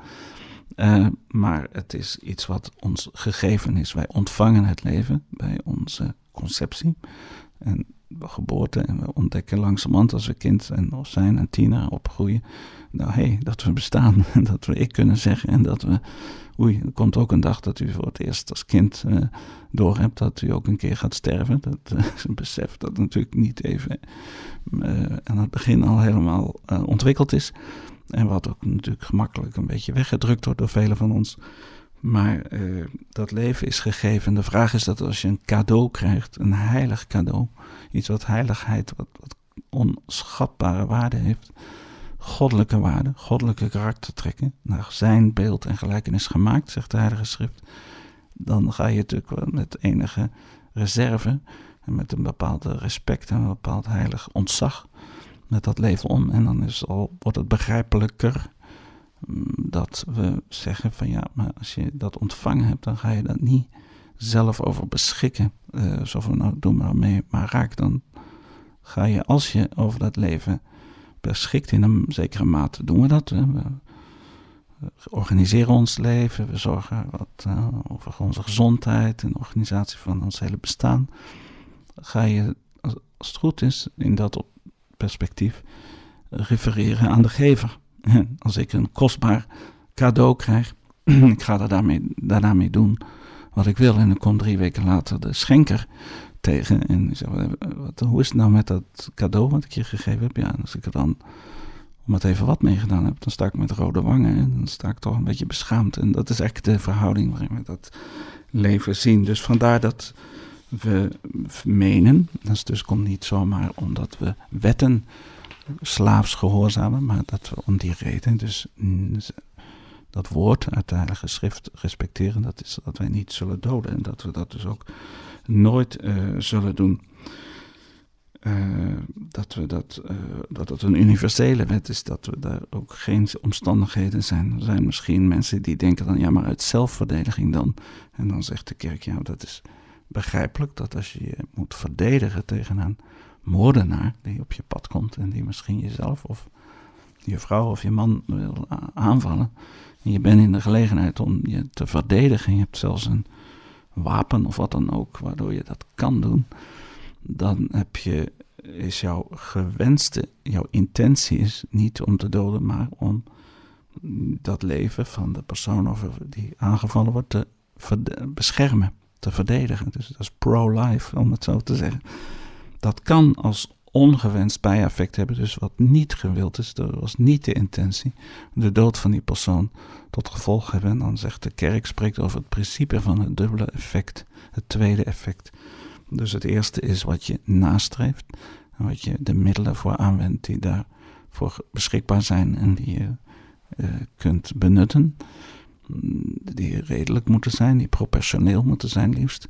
Uh, maar het is iets wat ons gegeven is. Wij ontvangen het leven bij onze conceptie en geboorte. En we ontdekken langzamerhand als we kind en zijn en tiener opgroeien. Nou hé, hey, dat we bestaan en dat we ik kunnen zeggen en dat we... Er komt ook een dag dat u voor het eerst als kind uh, doorhebt dat u ook een keer gaat sterven. Dat uh, is een besef dat natuurlijk niet even uh, aan het begin al helemaal ontwikkeld is. En wat ook natuurlijk gemakkelijk een beetje weggedrukt wordt door velen van ons. Maar uh, dat leven is gegeven. De vraag is dat als je een cadeau krijgt, een heilig cadeau, iets wat heiligheid, wat, wat onschatbare waarde heeft, goddelijke waarde, goddelijke karaktertrekken, naar zijn beeld en gelijkenis gemaakt, zegt de Heilige Schrift, dan ga je natuurlijk met enige reserve en met een bepaald respect en een bepaald heilig ontzag met dat leven om. En dan is al, wordt het begrijpelijker dat we zeggen van ja, maar als je dat ontvangen hebt, dan ga je dat niet zelf over beschikken. Uh, zo van nou, doe maar mee, maar raak dan. Ga je, als je over dat leven beschikt, in een zekere mate doen we dat. We, organiseren ons leven, we zorgen wat, uh, over onze gezondheid en organisatie van ons hele bestaan. Ga je, als het goed is, in dat perspectief refereren aan de gever. als ik een kostbaar cadeau krijg, ik ga daar daarmee, daarna mee doen wat ik wil. En dan komt drie weken later de schenker tegen. En ik zeg, wat, hoe is het nou met dat cadeau wat ik je gegeven heb? Ja, als ik er dan om het even wat mee gedaan heb, dan sta ik met rode wangen. En dan sta ik toch een beetje beschaamd. En dat is echt de verhouding waarin we dat leven zien. Dus vandaar dat we menen, dat dus komt niet zomaar omdat we wetten slaafs gehoorzamen, maar dat we om die reden dus dat woord uit de Heilige Schrift respecteren, dat is dat wij niet zullen doden en dat we dat dus ook nooit uh, zullen doen. Uh, dat, we dat, uh, dat het een universele wet is, dat we daar ook geen omstandigheden zijn. Er zijn misschien mensen die denken dan, ja, maar uit zelfverdediging dan. En dan zegt de kerk, ja, dat is begrijpelijk dat als je je moet verdedigen tegen een moordenaar die op je pad komt en die misschien jezelf of je vrouw of je man wil aanvallen. Je bent in de gelegenheid om je te verdedigen. Je hebt zelfs een wapen of wat dan ook, waardoor je dat kan doen. Dan heb je, is jouw gewenste, jouw intentie is niet om te doden, maar om dat leven van de persoon over die aangevallen wordt te beschermen, te verdedigen. Dus dat is pro-life, om het zo te zeggen. Dat kan als ongewenst bijeffect hebben, dus wat niet gewild is, dat was niet de intentie, de dood van die persoon tot gevolg hebben. En dan zegt de kerk, spreekt over het principe van het dubbele effect, het tweede effect. Dus het eerste is wat je nastreeft en wat je de middelen voor aanwendt die daarvoor beschikbaar zijn en die je uh, kunt benutten. die redelijk moeten zijn, die professioneel moeten zijn liefst.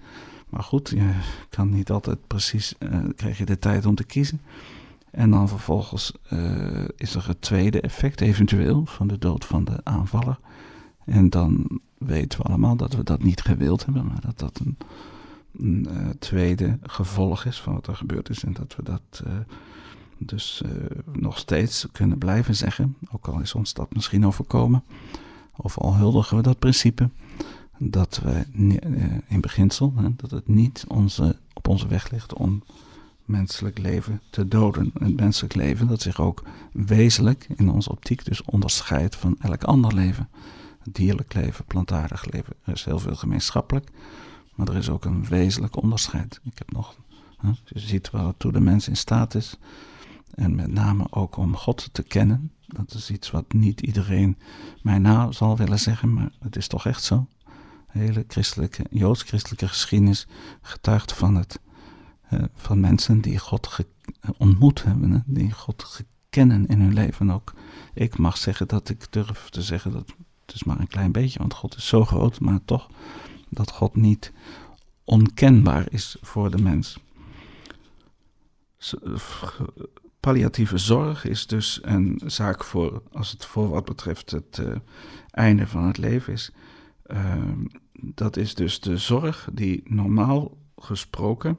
Maar goed, je kan niet altijd precies, uh, krijg je de tijd om te kiezen. En dan vervolgens uh, is er het tweede effect, eventueel, van de dood van de aanvaller. En dan weten we allemaal dat we dat niet gewild hebben, maar dat dat een, uh, tweede gevolg is van wat er gebeurd is. En dat we dat dus nog steeds kunnen blijven zeggen, ook al is ons dat misschien overkomen, of al huldigen we dat principe, dat we in beginsel, hè, dat het niet onze, op onze weg ligt om menselijk leven te doden. Een menselijk leven dat zich ook wezenlijk in onze optiek dus onderscheidt van elk ander leven. Het dierlijk leven, plantaardig leven. Er is heel veel gemeenschappelijk, maar er is ook een wezenlijk onderscheid. Ik heb nog, hè, je ziet waartoe de mens in staat is. En met name ook om God te kennen. Dat is iets wat niet iedereen mij na zal willen zeggen, maar het is toch echt zo. Hele christelijke, joods-christelijke geschiedenis getuigt van het uh, van mensen die God ontmoet hebben, die God kennen in hun leven. ook ik mag zeggen dat ik durf te zeggen dat het is maar een klein beetje, want God is zo groot, maar toch dat God niet onkenbaar is voor de mens. Palliatieve zorg is dus een zaak voor, als het voor wat betreft het uh, einde van het leven is. Uh, dat is dus de zorg die normaal gesproken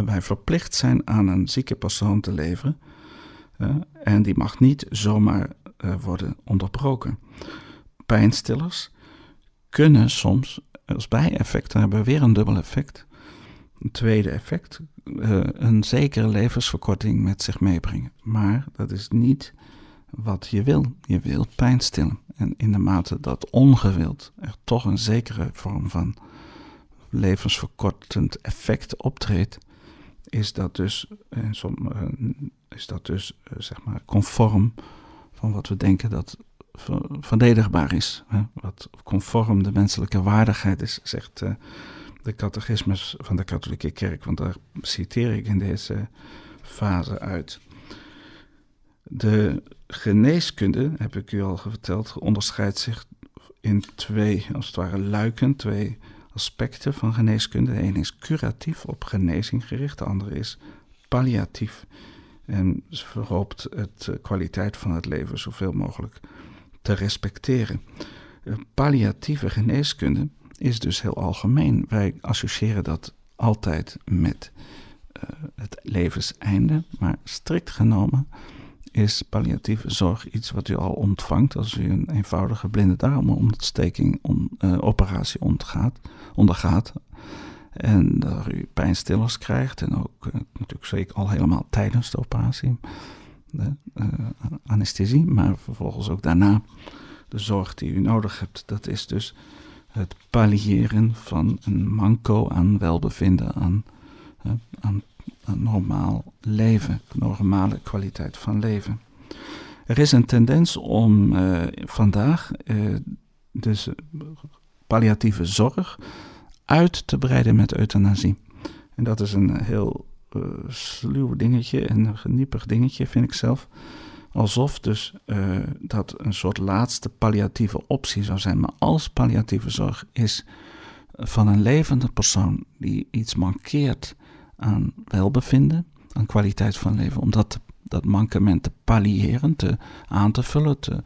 wij verplicht zijn aan een zieke persoon te leveren. En die mag niet zomaar uh, worden onderbroken. Pijnstillers kunnen soms als bijeffect hebben weer een dubbel effect. Een tweede effect, een zekere levensverkorting met zich meebrengen. Maar dat is niet wat je wil. Je wilt pijn stillen. En in de mate dat ongewild er toch een zekere vorm van levensverkortend effect optreedt, is dat dus, eh, is dat dus eh, zeg maar conform van wat we denken dat verdedigbaar is. Hè? Wat conform de menselijke waardigheid is, zegt de catechismus van de katholieke kerk. Want daar citeer ik in deze fase uit. De geneeskunde, heb ik u al verteld, onderscheidt zich in twee, als het ware, luiken, twee aspecten van geneeskunde. De ene is curatief, op genezing gericht, de andere is palliatief. En ze verhoopt het eh, kwaliteit van het leven zoveel mogelijk te respecteren. Palliatieve geneeskunde is dus heel algemeen. Wij associëren dat altijd met uh, het levenseinde, maar strikt genomen is palliatieve zorg iets wat u al ontvangt als u een eenvoudige blinde darmontsteking on, uh, operatie ontgaat, ondergaat. En dat u pijnstillers krijgt en ook uh, natuurlijk zeker al helemaal tijdens de operatie de, uh, anesthesie, maar vervolgens ook daarna de zorg die u nodig hebt. Dat is dus het palliëren van een manco aan welbevinden, aan, aan een normaal leven, normale kwaliteit van leven. Er is een tendens om uh, vandaag uh, dus palliatieve zorg uit te breiden met euthanasie. En dat is een heel uh, sluw dingetje en een geniepig dingetje, vind ik zelf. Alsof dus dat een soort laatste palliatieve optie zou zijn. Maar als palliatieve zorg is van een levende persoon die iets mankeert aan welbevinden, aan kwaliteit van leven, om dat, dat mankement te palliëren, te, aan te vullen, te,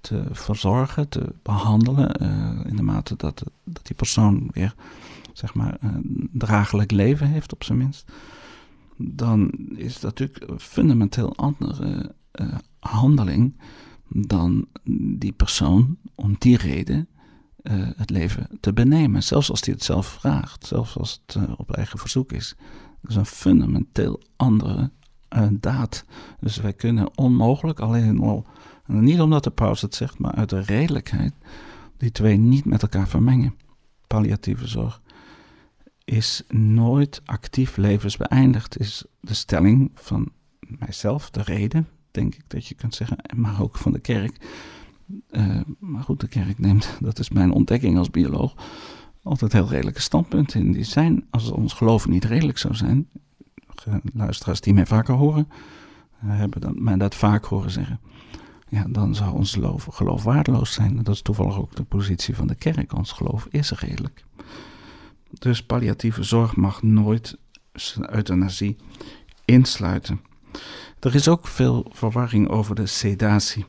te verzorgen, te behandelen, uh, in de mate dat, dat die persoon weer zeg maar, een draaglijk leven heeft, op zijn minst, dan is dat natuurlijk een fundamenteel andere uh, handeling dan die persoon om die reden uh, het leven te benemen. Zelfs als hij het zelf vraagt, zelfs als het op eigen verzoek is. Dat is een fundamenteel andere uh, daad. Dus wij kunnen onmogelijk, alleen al, niet omdat de paus het zegt, maar uit de redelijkheid, die twee niet met elkaar vermengen. Palliatieve zorg is nooit actief levensbeëindigd, is de stelling van mijzelf, de reden, denk ik dat je kunt zeggen, maar ook van de kerk. Uh, maar goed, de kerk neemt, dat is mijn ontdekking als bioloog, altijd heel redelijke standpunten in. Die zijn, als ons geloof niet redelijk zou zijn, luisteraars die mij vaker horen, hebben dat, mij dat vaak horen zeggen. ja, dan zou ons geloof, geloof waardeloos zijn. Dat is toevallig ook de positie van de kerk. Ons geloof is redelijk. Dus palliatieve zorg mag nooit euthanasie insluiten. Er is ook veel verwarring over de sedatie.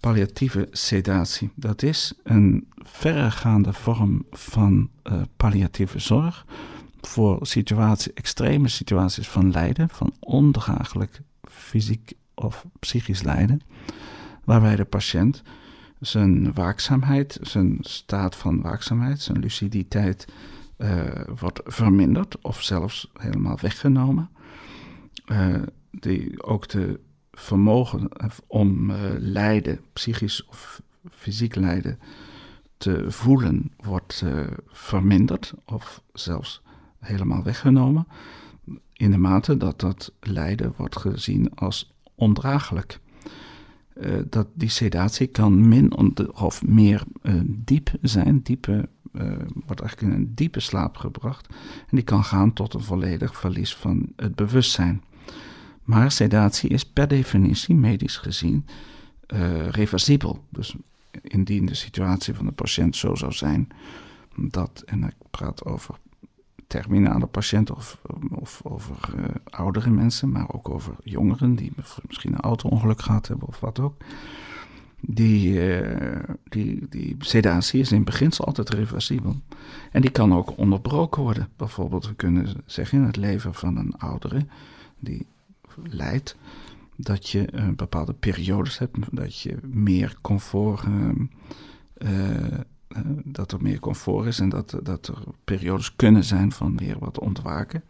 Palliatieve sedatie, dat is een verregaande vorm van uh, palliatieve zorg voor situaties, extreme situaties van lijden, van ondraaglijk fysiek of psychisch lijden, waarbij de patiënt zijn waakzaamheid, zijn staat van waakzaamheid, zijn luciditeit uh, wordt verminderd of zelfs helemaal weggenomen. Uh, die ook de vermogen om uh, lijden, psychisch of fysiek lijden, te voelen wordt verminderd of zelfs helemaal weggenomen. In de mate dat dat lijden wordt gezien als ondraaglijk. Uh, dat die sedatie kan min of meer diep zijn, diepe, wordt eigenlijk in een diepe slaap gebracht. En die kan gaan tot een volledig verlies van het bewustzijn. Maar sedatie is per definitie, medisch gezien, reversibel. Dus indien de situatie van de patiënt zo zou zijn dat, en ik praat over terminale patiënten of, of over uh, oudere mensen, maar ook over jongeren die misschien een auto-ongeluk gehad hebben of wat ook. Die, uh, die, die sedatie is in beginsel altijd reversibel. En die kan ook onderbroken worden. Bijvoorbeeld, we kunnen zeggen in het leven van een oudere die lijdt, dat je uh, bepaalde periodes hebt, dat je meer comfort eh, dat er meer comfort is en dat, dat er periodes kunnen zijn van weer wat ontwaken.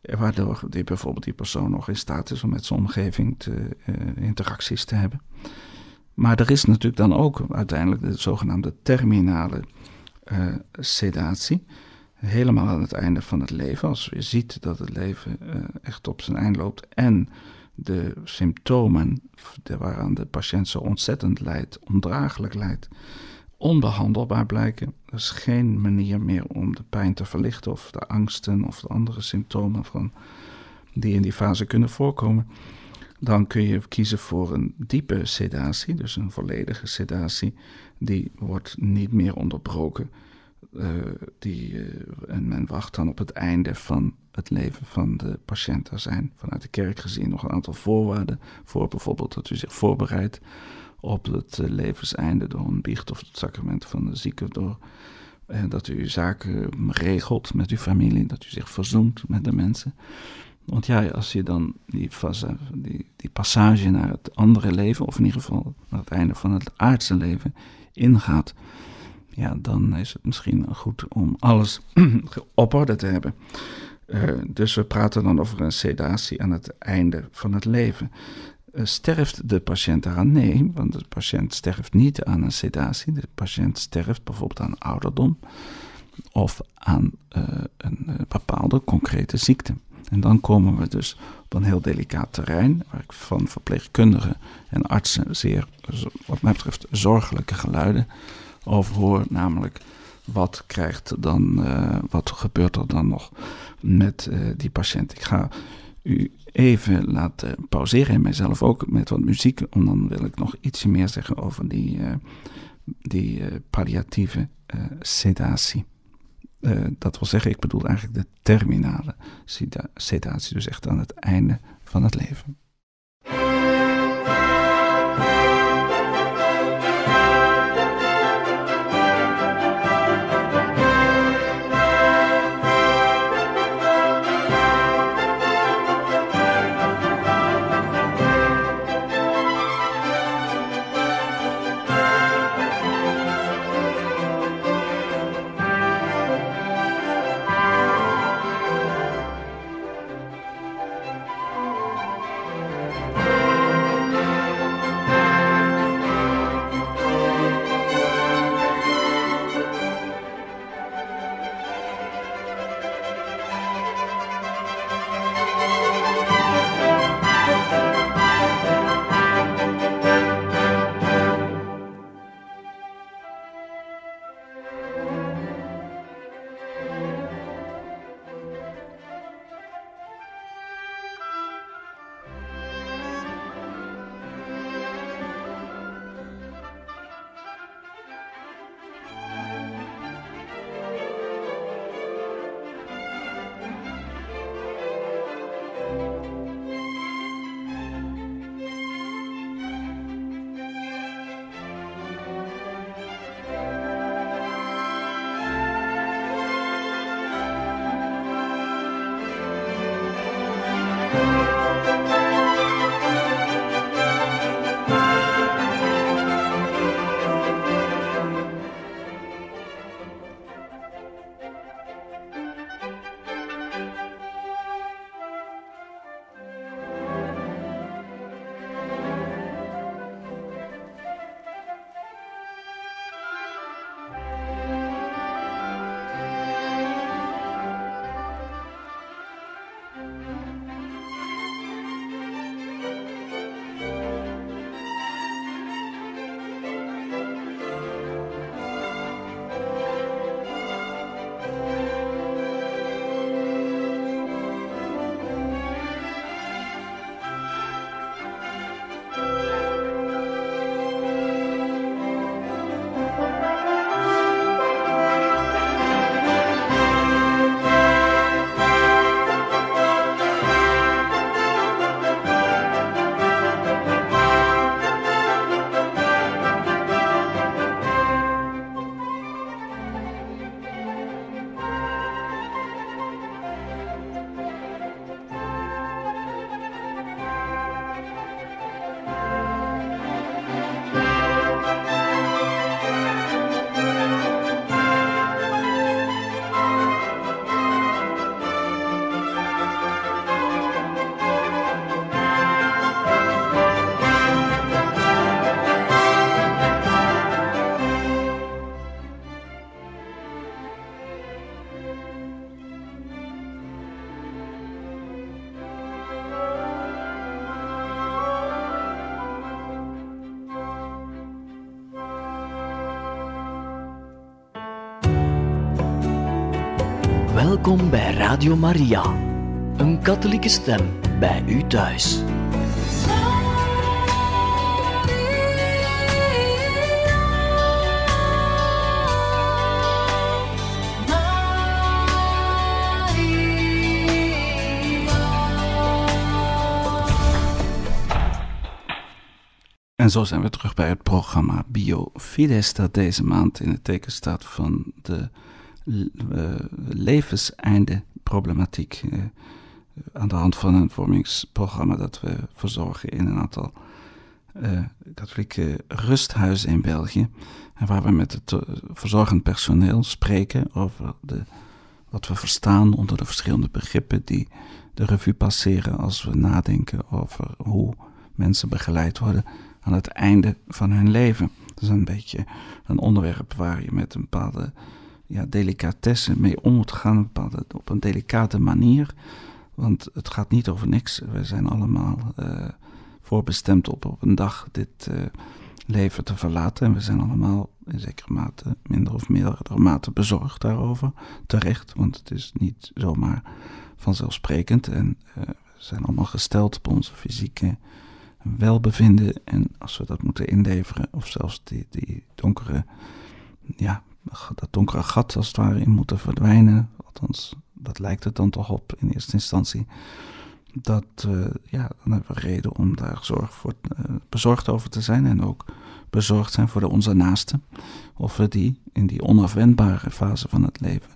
Waardoor die, bijvoorbeeld die persoon nog in staat is om met zijn omgeving te, interacties te hebben. Maar er is natuurlijk dan ook uiteindelijk de zogenaamde terminale sedatie. Helemaal aan het einde van het leven, als je ziet dat het leven uh, echt op zijn eind loopt en de symptomen waaraan de patiënt zo ontzettend lijdt, ondraaglijk lijdt, onbehandelbaar blijken. Er is geen manier meer om de pijn te verlichten of de angsten of de andere symptomen van, die in die fase kunnen voorkomen. Dan kun je kiezen voor een diepe sedatie, dus een volledige sedatie. Die wordt niet meer onderbroken. Uh, die, uh, en men wacht dan op het einde van het leven van de patiënt. Er zijn vanuit de kerk gezien nog een aantal voorwaarden voor bijvoorbeeld dat u zich voorbereidt op het eh, levenseinde door een biecht of het sacrament van de zieke. Door, en dat u zaken regelt met uw familie, dat u zich verzoent met de mensen. Want ja, als je dan die, die, die passage naar het andere leven, of in ieder geval naar het einde van het aardse leven, ingaat, ja, dan is het misschien goed om alles op orde te hebben. Uh, dus we praten dan over een sedatie aan het einde van het leven. Eh, sterft de patiënt eraan? Nee, want de patiënt sterft niet aan een sedatie. De patiënt sterft bijvoorbeeld aan ouderdom of aan uh, een bepaalde concrete ziekte. En dan komen we dus op een heel delicaat terrein, waar ik van verpleegkundigen en artsen zeer, wat mij betreft, zorgelijke geluiden over hoor. Namelijk, wat krijgt dan, wat gebeurt er dan nog met die patiënt? Ik ga u even laten pauzeren en mijzelf ook met wat muziek. En dan wil ik nog ietsje meer zeggen over die, uh, die uh, palliatieve uh, sedatie. dat wil zeggen, ik bedoel eigenlijk de terminale sedatie, dus echt aan het einde van het leven. Welkom bij Radio Maria, een katholieke stem bij u thuis. En zo zijn we terug bij het programma Biofides, dat deze maand in het teken staat van de levenseinde problematiek. Uh, aan de hand van een vormingsprogramma dat we verzorgen in een aantal uh, katholieke rusthuizen in België. En waar we met het verzorgend personeel spreken over de, wat we verstaan onder de verschillende begrippen die de revue passeren als we nadenken over hoe mensen begeleid worden aan het einde van hun leven. Dat is een beetje een onderwerp waar je met een bepaalde ja, delicatesse mee om moet gaan, op een delicate manier. Want het gaat niet over niks. We zijn allemaal uh, voorbestemd op op een dag dit uh, leven te verlaten. En we zijn allemaal in zekere mate, minder of meerdere mate bezorgd daarover. Terecht, want het is niet zomaar vanzelfsprekend. En uh, we zijn allemaal gesteld op onze fysieke welbevinden. En als we dat moeten inleveren, of zelfs die, die donkere, ja, dat donkere gat als het ware in moeten verdwijnen. Althans, dat lijkt het dan toch op in eerste instantie. Dat, uh, ja, dan hebben we reden om daar zorg voor, uh, bezorgd over te zijn. En ook bezorgd zijn voor de onze naasten. Of we die in die onafwendbare fase van het leven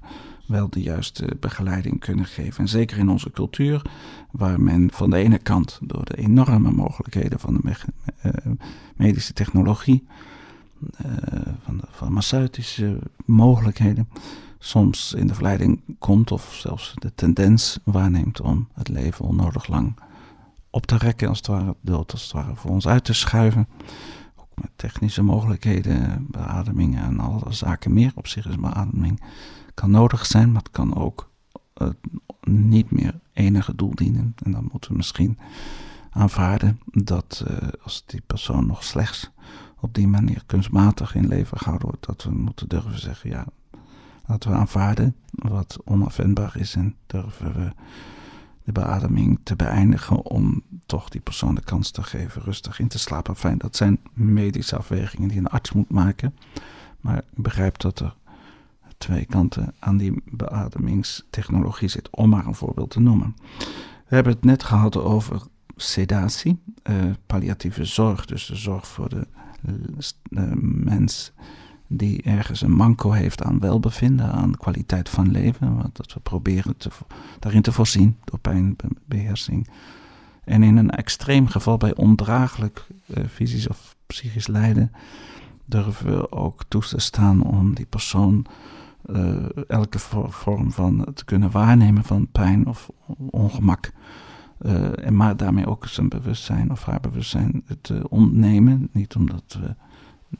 wel de juiste begeleiding kunnen geven. En zeker in onze cultuur, waar men van de ene kant door de enorme mogelijkheden van de uh, medische technologie, van de farmaceutische mogelijkheden, soms in de verleiding komt of zelfs de tendens waarneemt om het leven onnodig lang op te rekken, als het ware, dood als het voor ons uit te schuiven. Ook met technische mogelijkheden, beademingen en alle zaken meer. Op zich is beademing kan nodig zijn, maar het kan ook uh, niet meer enige doel dienen. En dan moeten we misschien aanvaarden dat uh, als die persoon nog slechts op die manier kunstmatig in leven gehouden wordt, dat we moeten durven zeggen, ja, laten we aanvaarden wat onafwendbaar is en durven we de beademing te beëindigen om toch die persoon de kans te geven rustig in te slapen. Fijn, dat zijn medische afwegingen die een arts moet maken. Maar u begrijpt dat er twee kanten aan die beademingstechnologie zit, om maar een voorbeeld te noemen. We hebben het net gehad over sedatie, uh, palliatieve zorg, dus de zorg voor de mens die ergens een manco heeft aan welbevinden, aan kwaliteit van leven, wat dat we proberen te, daarin te voorzien door pijnbeheersing. En in een extreem geval bij ondraaglijk uh, fysisch of psychisch lijden durven we ook toe te staan om die persoon uh, elke vorm van te kunnen waarnemen van pijn of ongemak. Uh, en maar daarmee ook zijn bewustzijn of haar bewustzijn te ontnemen. Niet omdat we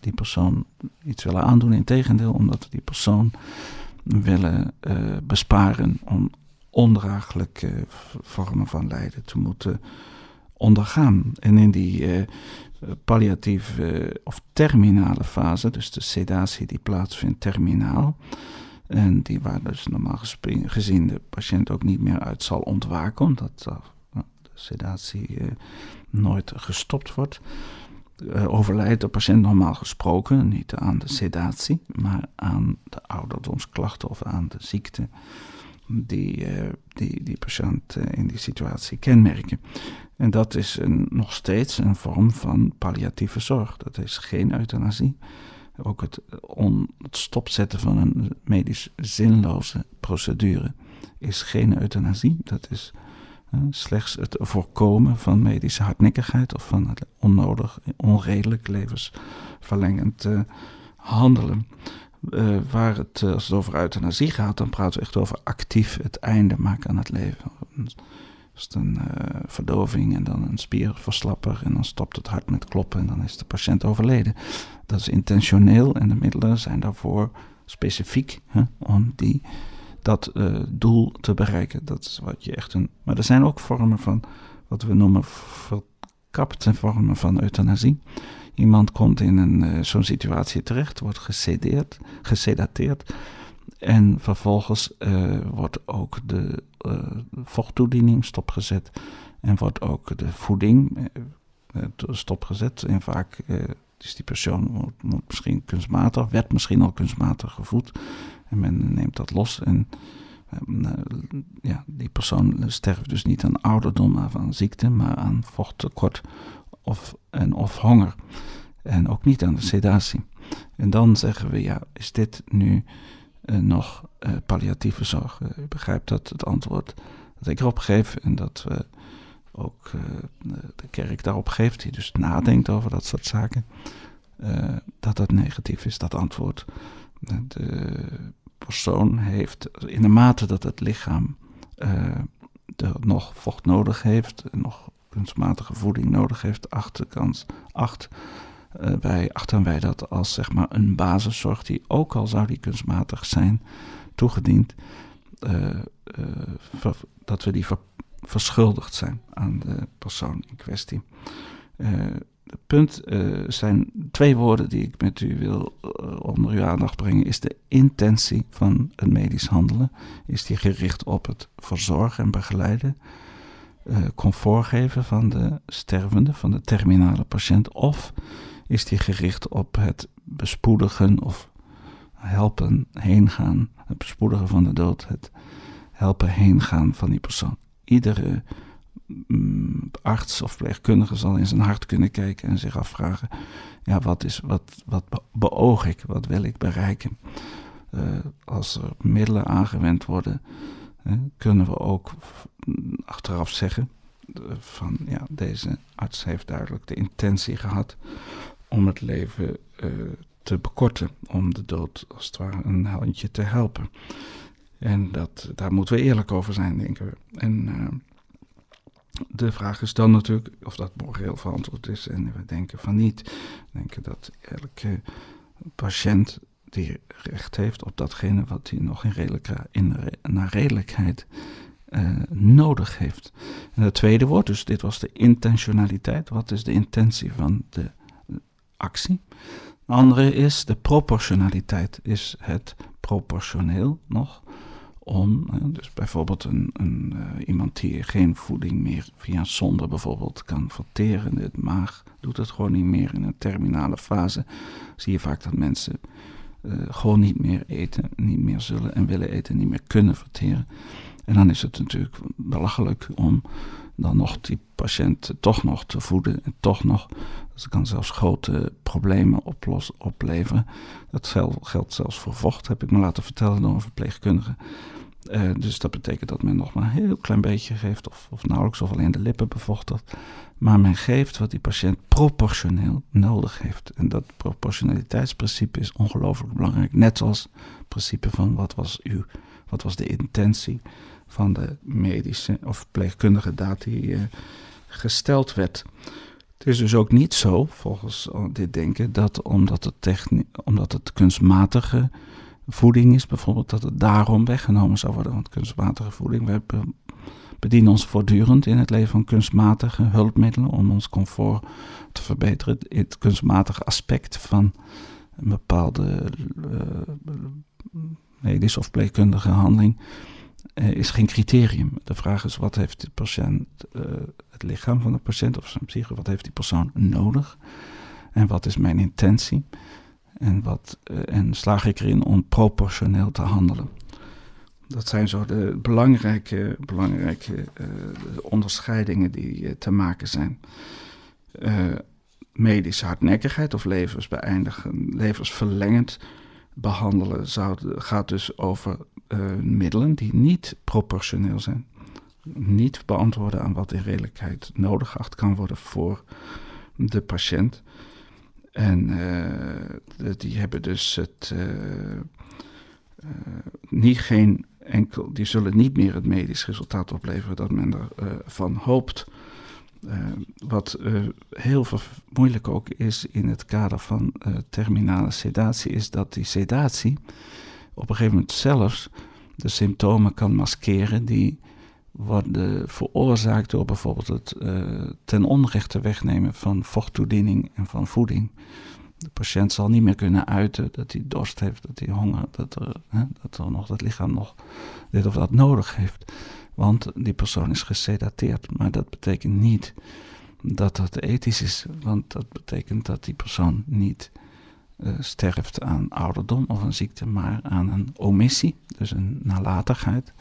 die persoon iets willen aandoen, integendeel, omdat we die persoon willen uh, besparen om ondraaglijke vormen van lijden te moeten ondergaan. En in die palliatieve of terminale fase, dus de sedatie die plaatsvindt terminaal, en die waar dus normaal gezien de patiënt ook niet meer uit zal ontwaken, omdat sedatie eh, nooit gestopt wordt. Uh, overlijdt de patiënt normaal gesproken niet aan de sedatie, maar aan de ouderdomsklachten of aan de ziekte die uh, die, die patiënt in die situatie kenmerken. En dat is een, nog steeds een vorm van palliatieve zorg. Dat is geen euthanasie. Ook het, het stopzetten van een medisch zinloze procedure is geen euthanasie. Dat is slechts het voorkomen van medische hardnekkigheid of van het onnodig, onredelijk levensverlengend uh, handelen. Uh, waar het, als het over euthanasie gaat, dan praten we echt over actief het einde maken aan het leven. Is het een verdoving en dan een spierverslapper en dan stopt het hart met kloppen en dan is de patiënt overleden. Dat is intentioneel en de middelen zijn daarvoor specifiek hè, om die, dat uh, doel te bereiken. Dat is wat je echt een. Maar er zijn ook vormen van wat we noemen verkapte vormen van euthanasie. Iemand komt in een uh, zo'n situatie terecht, wordt gesedeerd, gesedateerd En vervolgens wordt ook de vochttoediening stopgezet en wordt ook de voeding stopgezet. En vaak is die persoon misschien kunstmatig, werd misschien al kunstmatig gevoed. En men neemt dat los en eh, ja, die persoon sterft dus niet aan ouderdom, maar aan ziekte, maar aan vochttekort of, en of honger. En ook niet aan de sedatie. En dan zeggen we, ja, is dit nu uh, nog uh, palliatieve zorg? U begrijpt dat het antwoord dat ik erop geef en dat we ook de kerk daarop geeft, die dus nadenkt over dat soort zaken, dat dat negatief is, dat antwoord. De persoon heeft, in de mate dat het lichaam uh, nog vocht nodig heeft, nog kunstmatige voeding nodig heeft, achterkans acht, uh, wij, achten wij dat als zeg maar een basiszorg die ook al zou die kunstmatig zijn toegediend, uh, dat we die ver, verschuldigd zijn aan de persoon in kwestie punt uh, zijn twee woorden die ik met u wil uh, onder uw aandacht brengen. Is de intentie van het medisch handelen. Is die gericht op het verzorgen en begeleiden, uh, comfort geven van de stervende, van de terminale patiënt. Of is die gericht op het bespoedigen of helpen heen gaan, het bespoedigen van de dood, het helpen heen gaan van die persoon. Iedere arts of verpleegkundige zal in zijn hart kunnen kijken en zich afvragen: ja, wat, is, wat, wat beoog ik, wat wil ik bereiken? Uh, als er middelen aangewend worden, kunnen we ook achteraf zeggen: uh, van ja, deze arts heeft duidelijk de intentie gehad om het leven uh, te bekorten, om de dood als het ware een handje te helpen. En dat, daar moeten we eerlijk over zijn, denken we. En de vraag is dan natuurlijk of dat moreel verantwoord is. En we denken van niet. We denken dat elke patiënt die recht heeft op datgene wat hij nog in, redelijke, naar redelijkheid uh, nodig heeft. En het tweede woord, dus dit was de intentionaliteit. Wat is de intentie van de actie? De andere is de proportionaliteit. Is het proportioneel nog? Om, dus bijvoorbeeld een, een uh, iemand die geen voeding meer via zonde bijvoorbeeld kan verteren, de maag doet het gewoon niet meer in een terminale fase, zie je vaak dat mensen uh, gewoon niet meer eten, niet meer zullen en willen eten, niet meer kunnen verteren. En dan is het natuurlijk belachelijk om dan nog die patiënt toch nog te voeden en toch nog, dat kan zelfs grote problemen oplossen, opleveren. Dat geldt zelfs voor vocht, heb ik me laten vertellen door een verpleegkundige. Uh, dus dat betekent dat men nog maar een heel klein beetje geeft, of, of nauwelijks, of alleen de lippen bevochtigt. Maar men geeft wat die patiënt proportioneel nodig heeft. En dat proportionaliteitsprincipe is ongelooflijk belangrijk. Net als het principe van wat was, uw, wat was de intentie van de medische of verpleegkundige daad die uh, gesteld werd. Het is dus ook niet zo, volgens dit denken, dat omdat het, omdat het kunstmatige voeding is bijvoorbeeld, dat het daarom weggenomen zou worden. Want kunstmatige voeding, we bedienen ons voortdurend in het leven van kunstmatige hulpmiddelen om ons comfort te verbeteren. Het kunstmatige aspect van een bepaalde uh, medische of pleegkundige handeling is geen criterium. De vraag is, wat heeft de patiënt, uh, het lichaam van de patiënt of zijn psyche, wat heeft die persoon nodig? En wat is mijn intentie? En, wat, uh, en slaag ik erin om proportioneel te handelen. Dat zijn zo de belangrijke, belangrijke onderscheidingen die te maken zijn. medische hardnekkigheid of levensbeëindigen, levensverlengend behandelen gaat dus over middelen die niet proportioneel zijn. Niet beantwoorden aan wat in redelijkheid nodig geacht kan worden voor de patiënt. En uh, die hebben dus het. Uh, niet geen enkel, die zullen niet meer het medisch resultaat opleveren dat men ervan hoopt. Wat heel moeilijk ook is in het kader van terminale sedatie, is dat die sedatie op een gegeven moment zelfs de symptomen kan maskeren die worden veroorzaakt door bijvoorbeeld het ten onrechte wegnemen van vochttoediening en van voeding. De patiënt zal niet meer kunnen uiten dat hij dorst heeft, dat hij honger, dat er, hè, dat er nog het lichaam nog dit of dat nodig heeft. Want die persoon is gesedateerd. Maar dat betekent niet dat dat ethisch is. Want dat betekent dat die persoon niet uh, sterft aan ouderdom of een ziekte, maar aan een omissie, dus een nalatigheid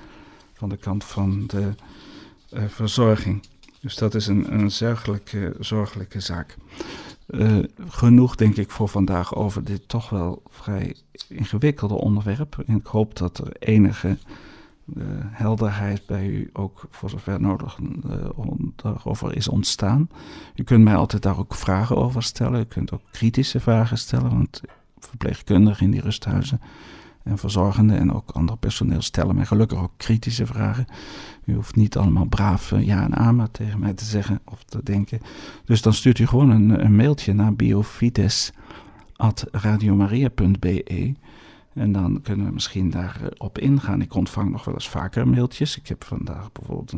van de kant van de uh, verzorging. Dus dat is een, een zorgelijke, zorgelijke zaak. Uh, genoeg, denk ik, voor vandaag over dit toch wel vrij ingewikkelde onderwerp. En ik hoop dat er enige uh, helderheid bij u ook voor zover nodig uh, over is ontstaan. U kunt mij altijd daar ook vragen over stellen. U kunt ook kritische vragen stellen, want verpleegkundigen in die rusthuizen en verzorgenden en ook ander personeel stellen mij gelukkig ook kritische vragen. U hoeft niet allemaal braaf ja en amen tegen mij te zeggen of te denken. Dus dan stuurt u gewoon een, een mailtje naar biofides.radiomaria.be en dan kunnen we misschien daarop ingaan. Ik ontvang nog wel eens vaker mailtjes. Ik heb vandaag bijvoorbeeld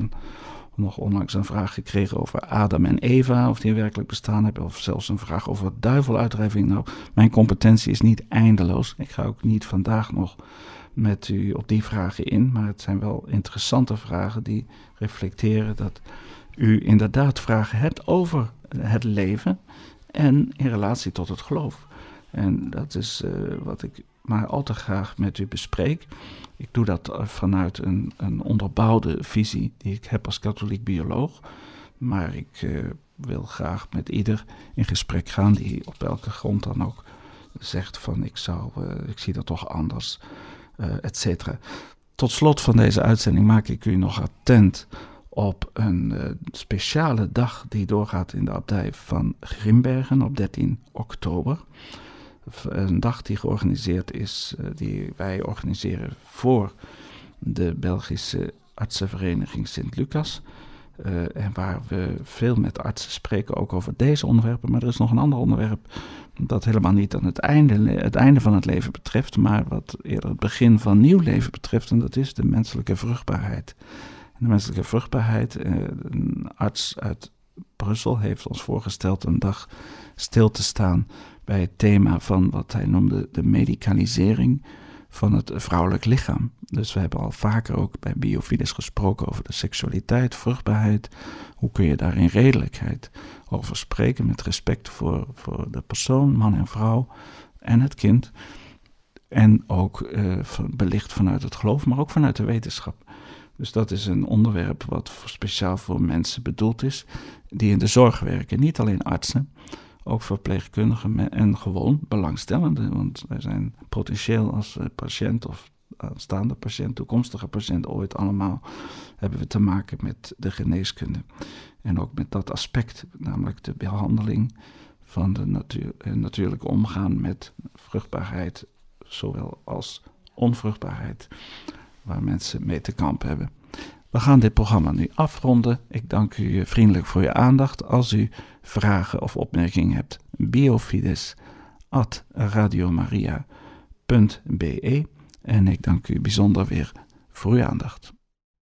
nog onlangs een vraag gekregen over Adam en Eva, of die werkelijk bestaan hebben, of zelfs een vraag over duiveluitdrijving. Nou, mijn competentie is niet eindeloos. Ik ga ook niet vandaag nog met u op die vragen in, maar het zijn wel interessante vragen die reflecteren dat u inderdaad vragen hebt over het leven en in relatie tot het geloof. En dat is uh, wat ik maar al graag met u bespreek. Ik doe dat eh, vanuit een, een onderbouwde visie die ik heb als katholiek bioloog. Maar ik uh, wil graag met ieder in gesprek gaan die op welke grond dan ook zegt van ik, zou, uh, ik zie dat toch anders, uh, et cetera. Tot slot van deze uitzending maak ik u nog attent op een speciale dag die doorgaat in de abdij van Grimbergen op 13 oktober een dag die georganiseerd is, eh, die wij organiseren voor de Belgische artsenvereniging Sint-Lucas. Uh, en waar we veel met artsen spreken, ook over deze onderwerpen. Maar er is nog een ander onderwerp dat helemaal niet aan het einde, het einde van het leven betreft, maar wat eerder het begin van nieuw leven betreft. En dat is de menselijke vruchtbaarheid. De menselijke vruchtbaarheid, uh, een arts uit Brussel heeft ons voorgesteld een dag stil te staan bij het thema van wat hij noemde de medicalisering van het vrouwelijk lichaam. Dus we hebben al vaker ook bij Biofides gesproken over de seksualiteit, vruchtbaarheid. Hoe kun je daar in redelijkheid over spreken met respect voor, voor de persoon, man en vrouw en het kind. En ook uh, belicht vanuit het geloof, maar ook vanuit de wetenschap. Dus dat is een onderwerp wat speciaal voor mensen bedoeld is die in de zorg werken. Niet alleen artsen, ook verpleegkundigen en gewoon belangstellenden. Want wij zijn potentieel als eh, patiënt of staande patiënt, toekomstige patiënt, ooit allemaal hebben we te maken met de geneeskunde. En ook met dat aspect, namelijk de behandeling van de natuur, eh, natuurlijke omgaan met vruchtbaarheid, zowel als onvruchtbaarheid, waar mensen mee te kampen hebben. We gaan dit programma nu afronden. Ik dank u vriendelijk voor uw aandacht. Als u vragen of opmerkingen hebt, biofides.radiomaria.be. En ik dank u bijzonder weer voor uw aandacht.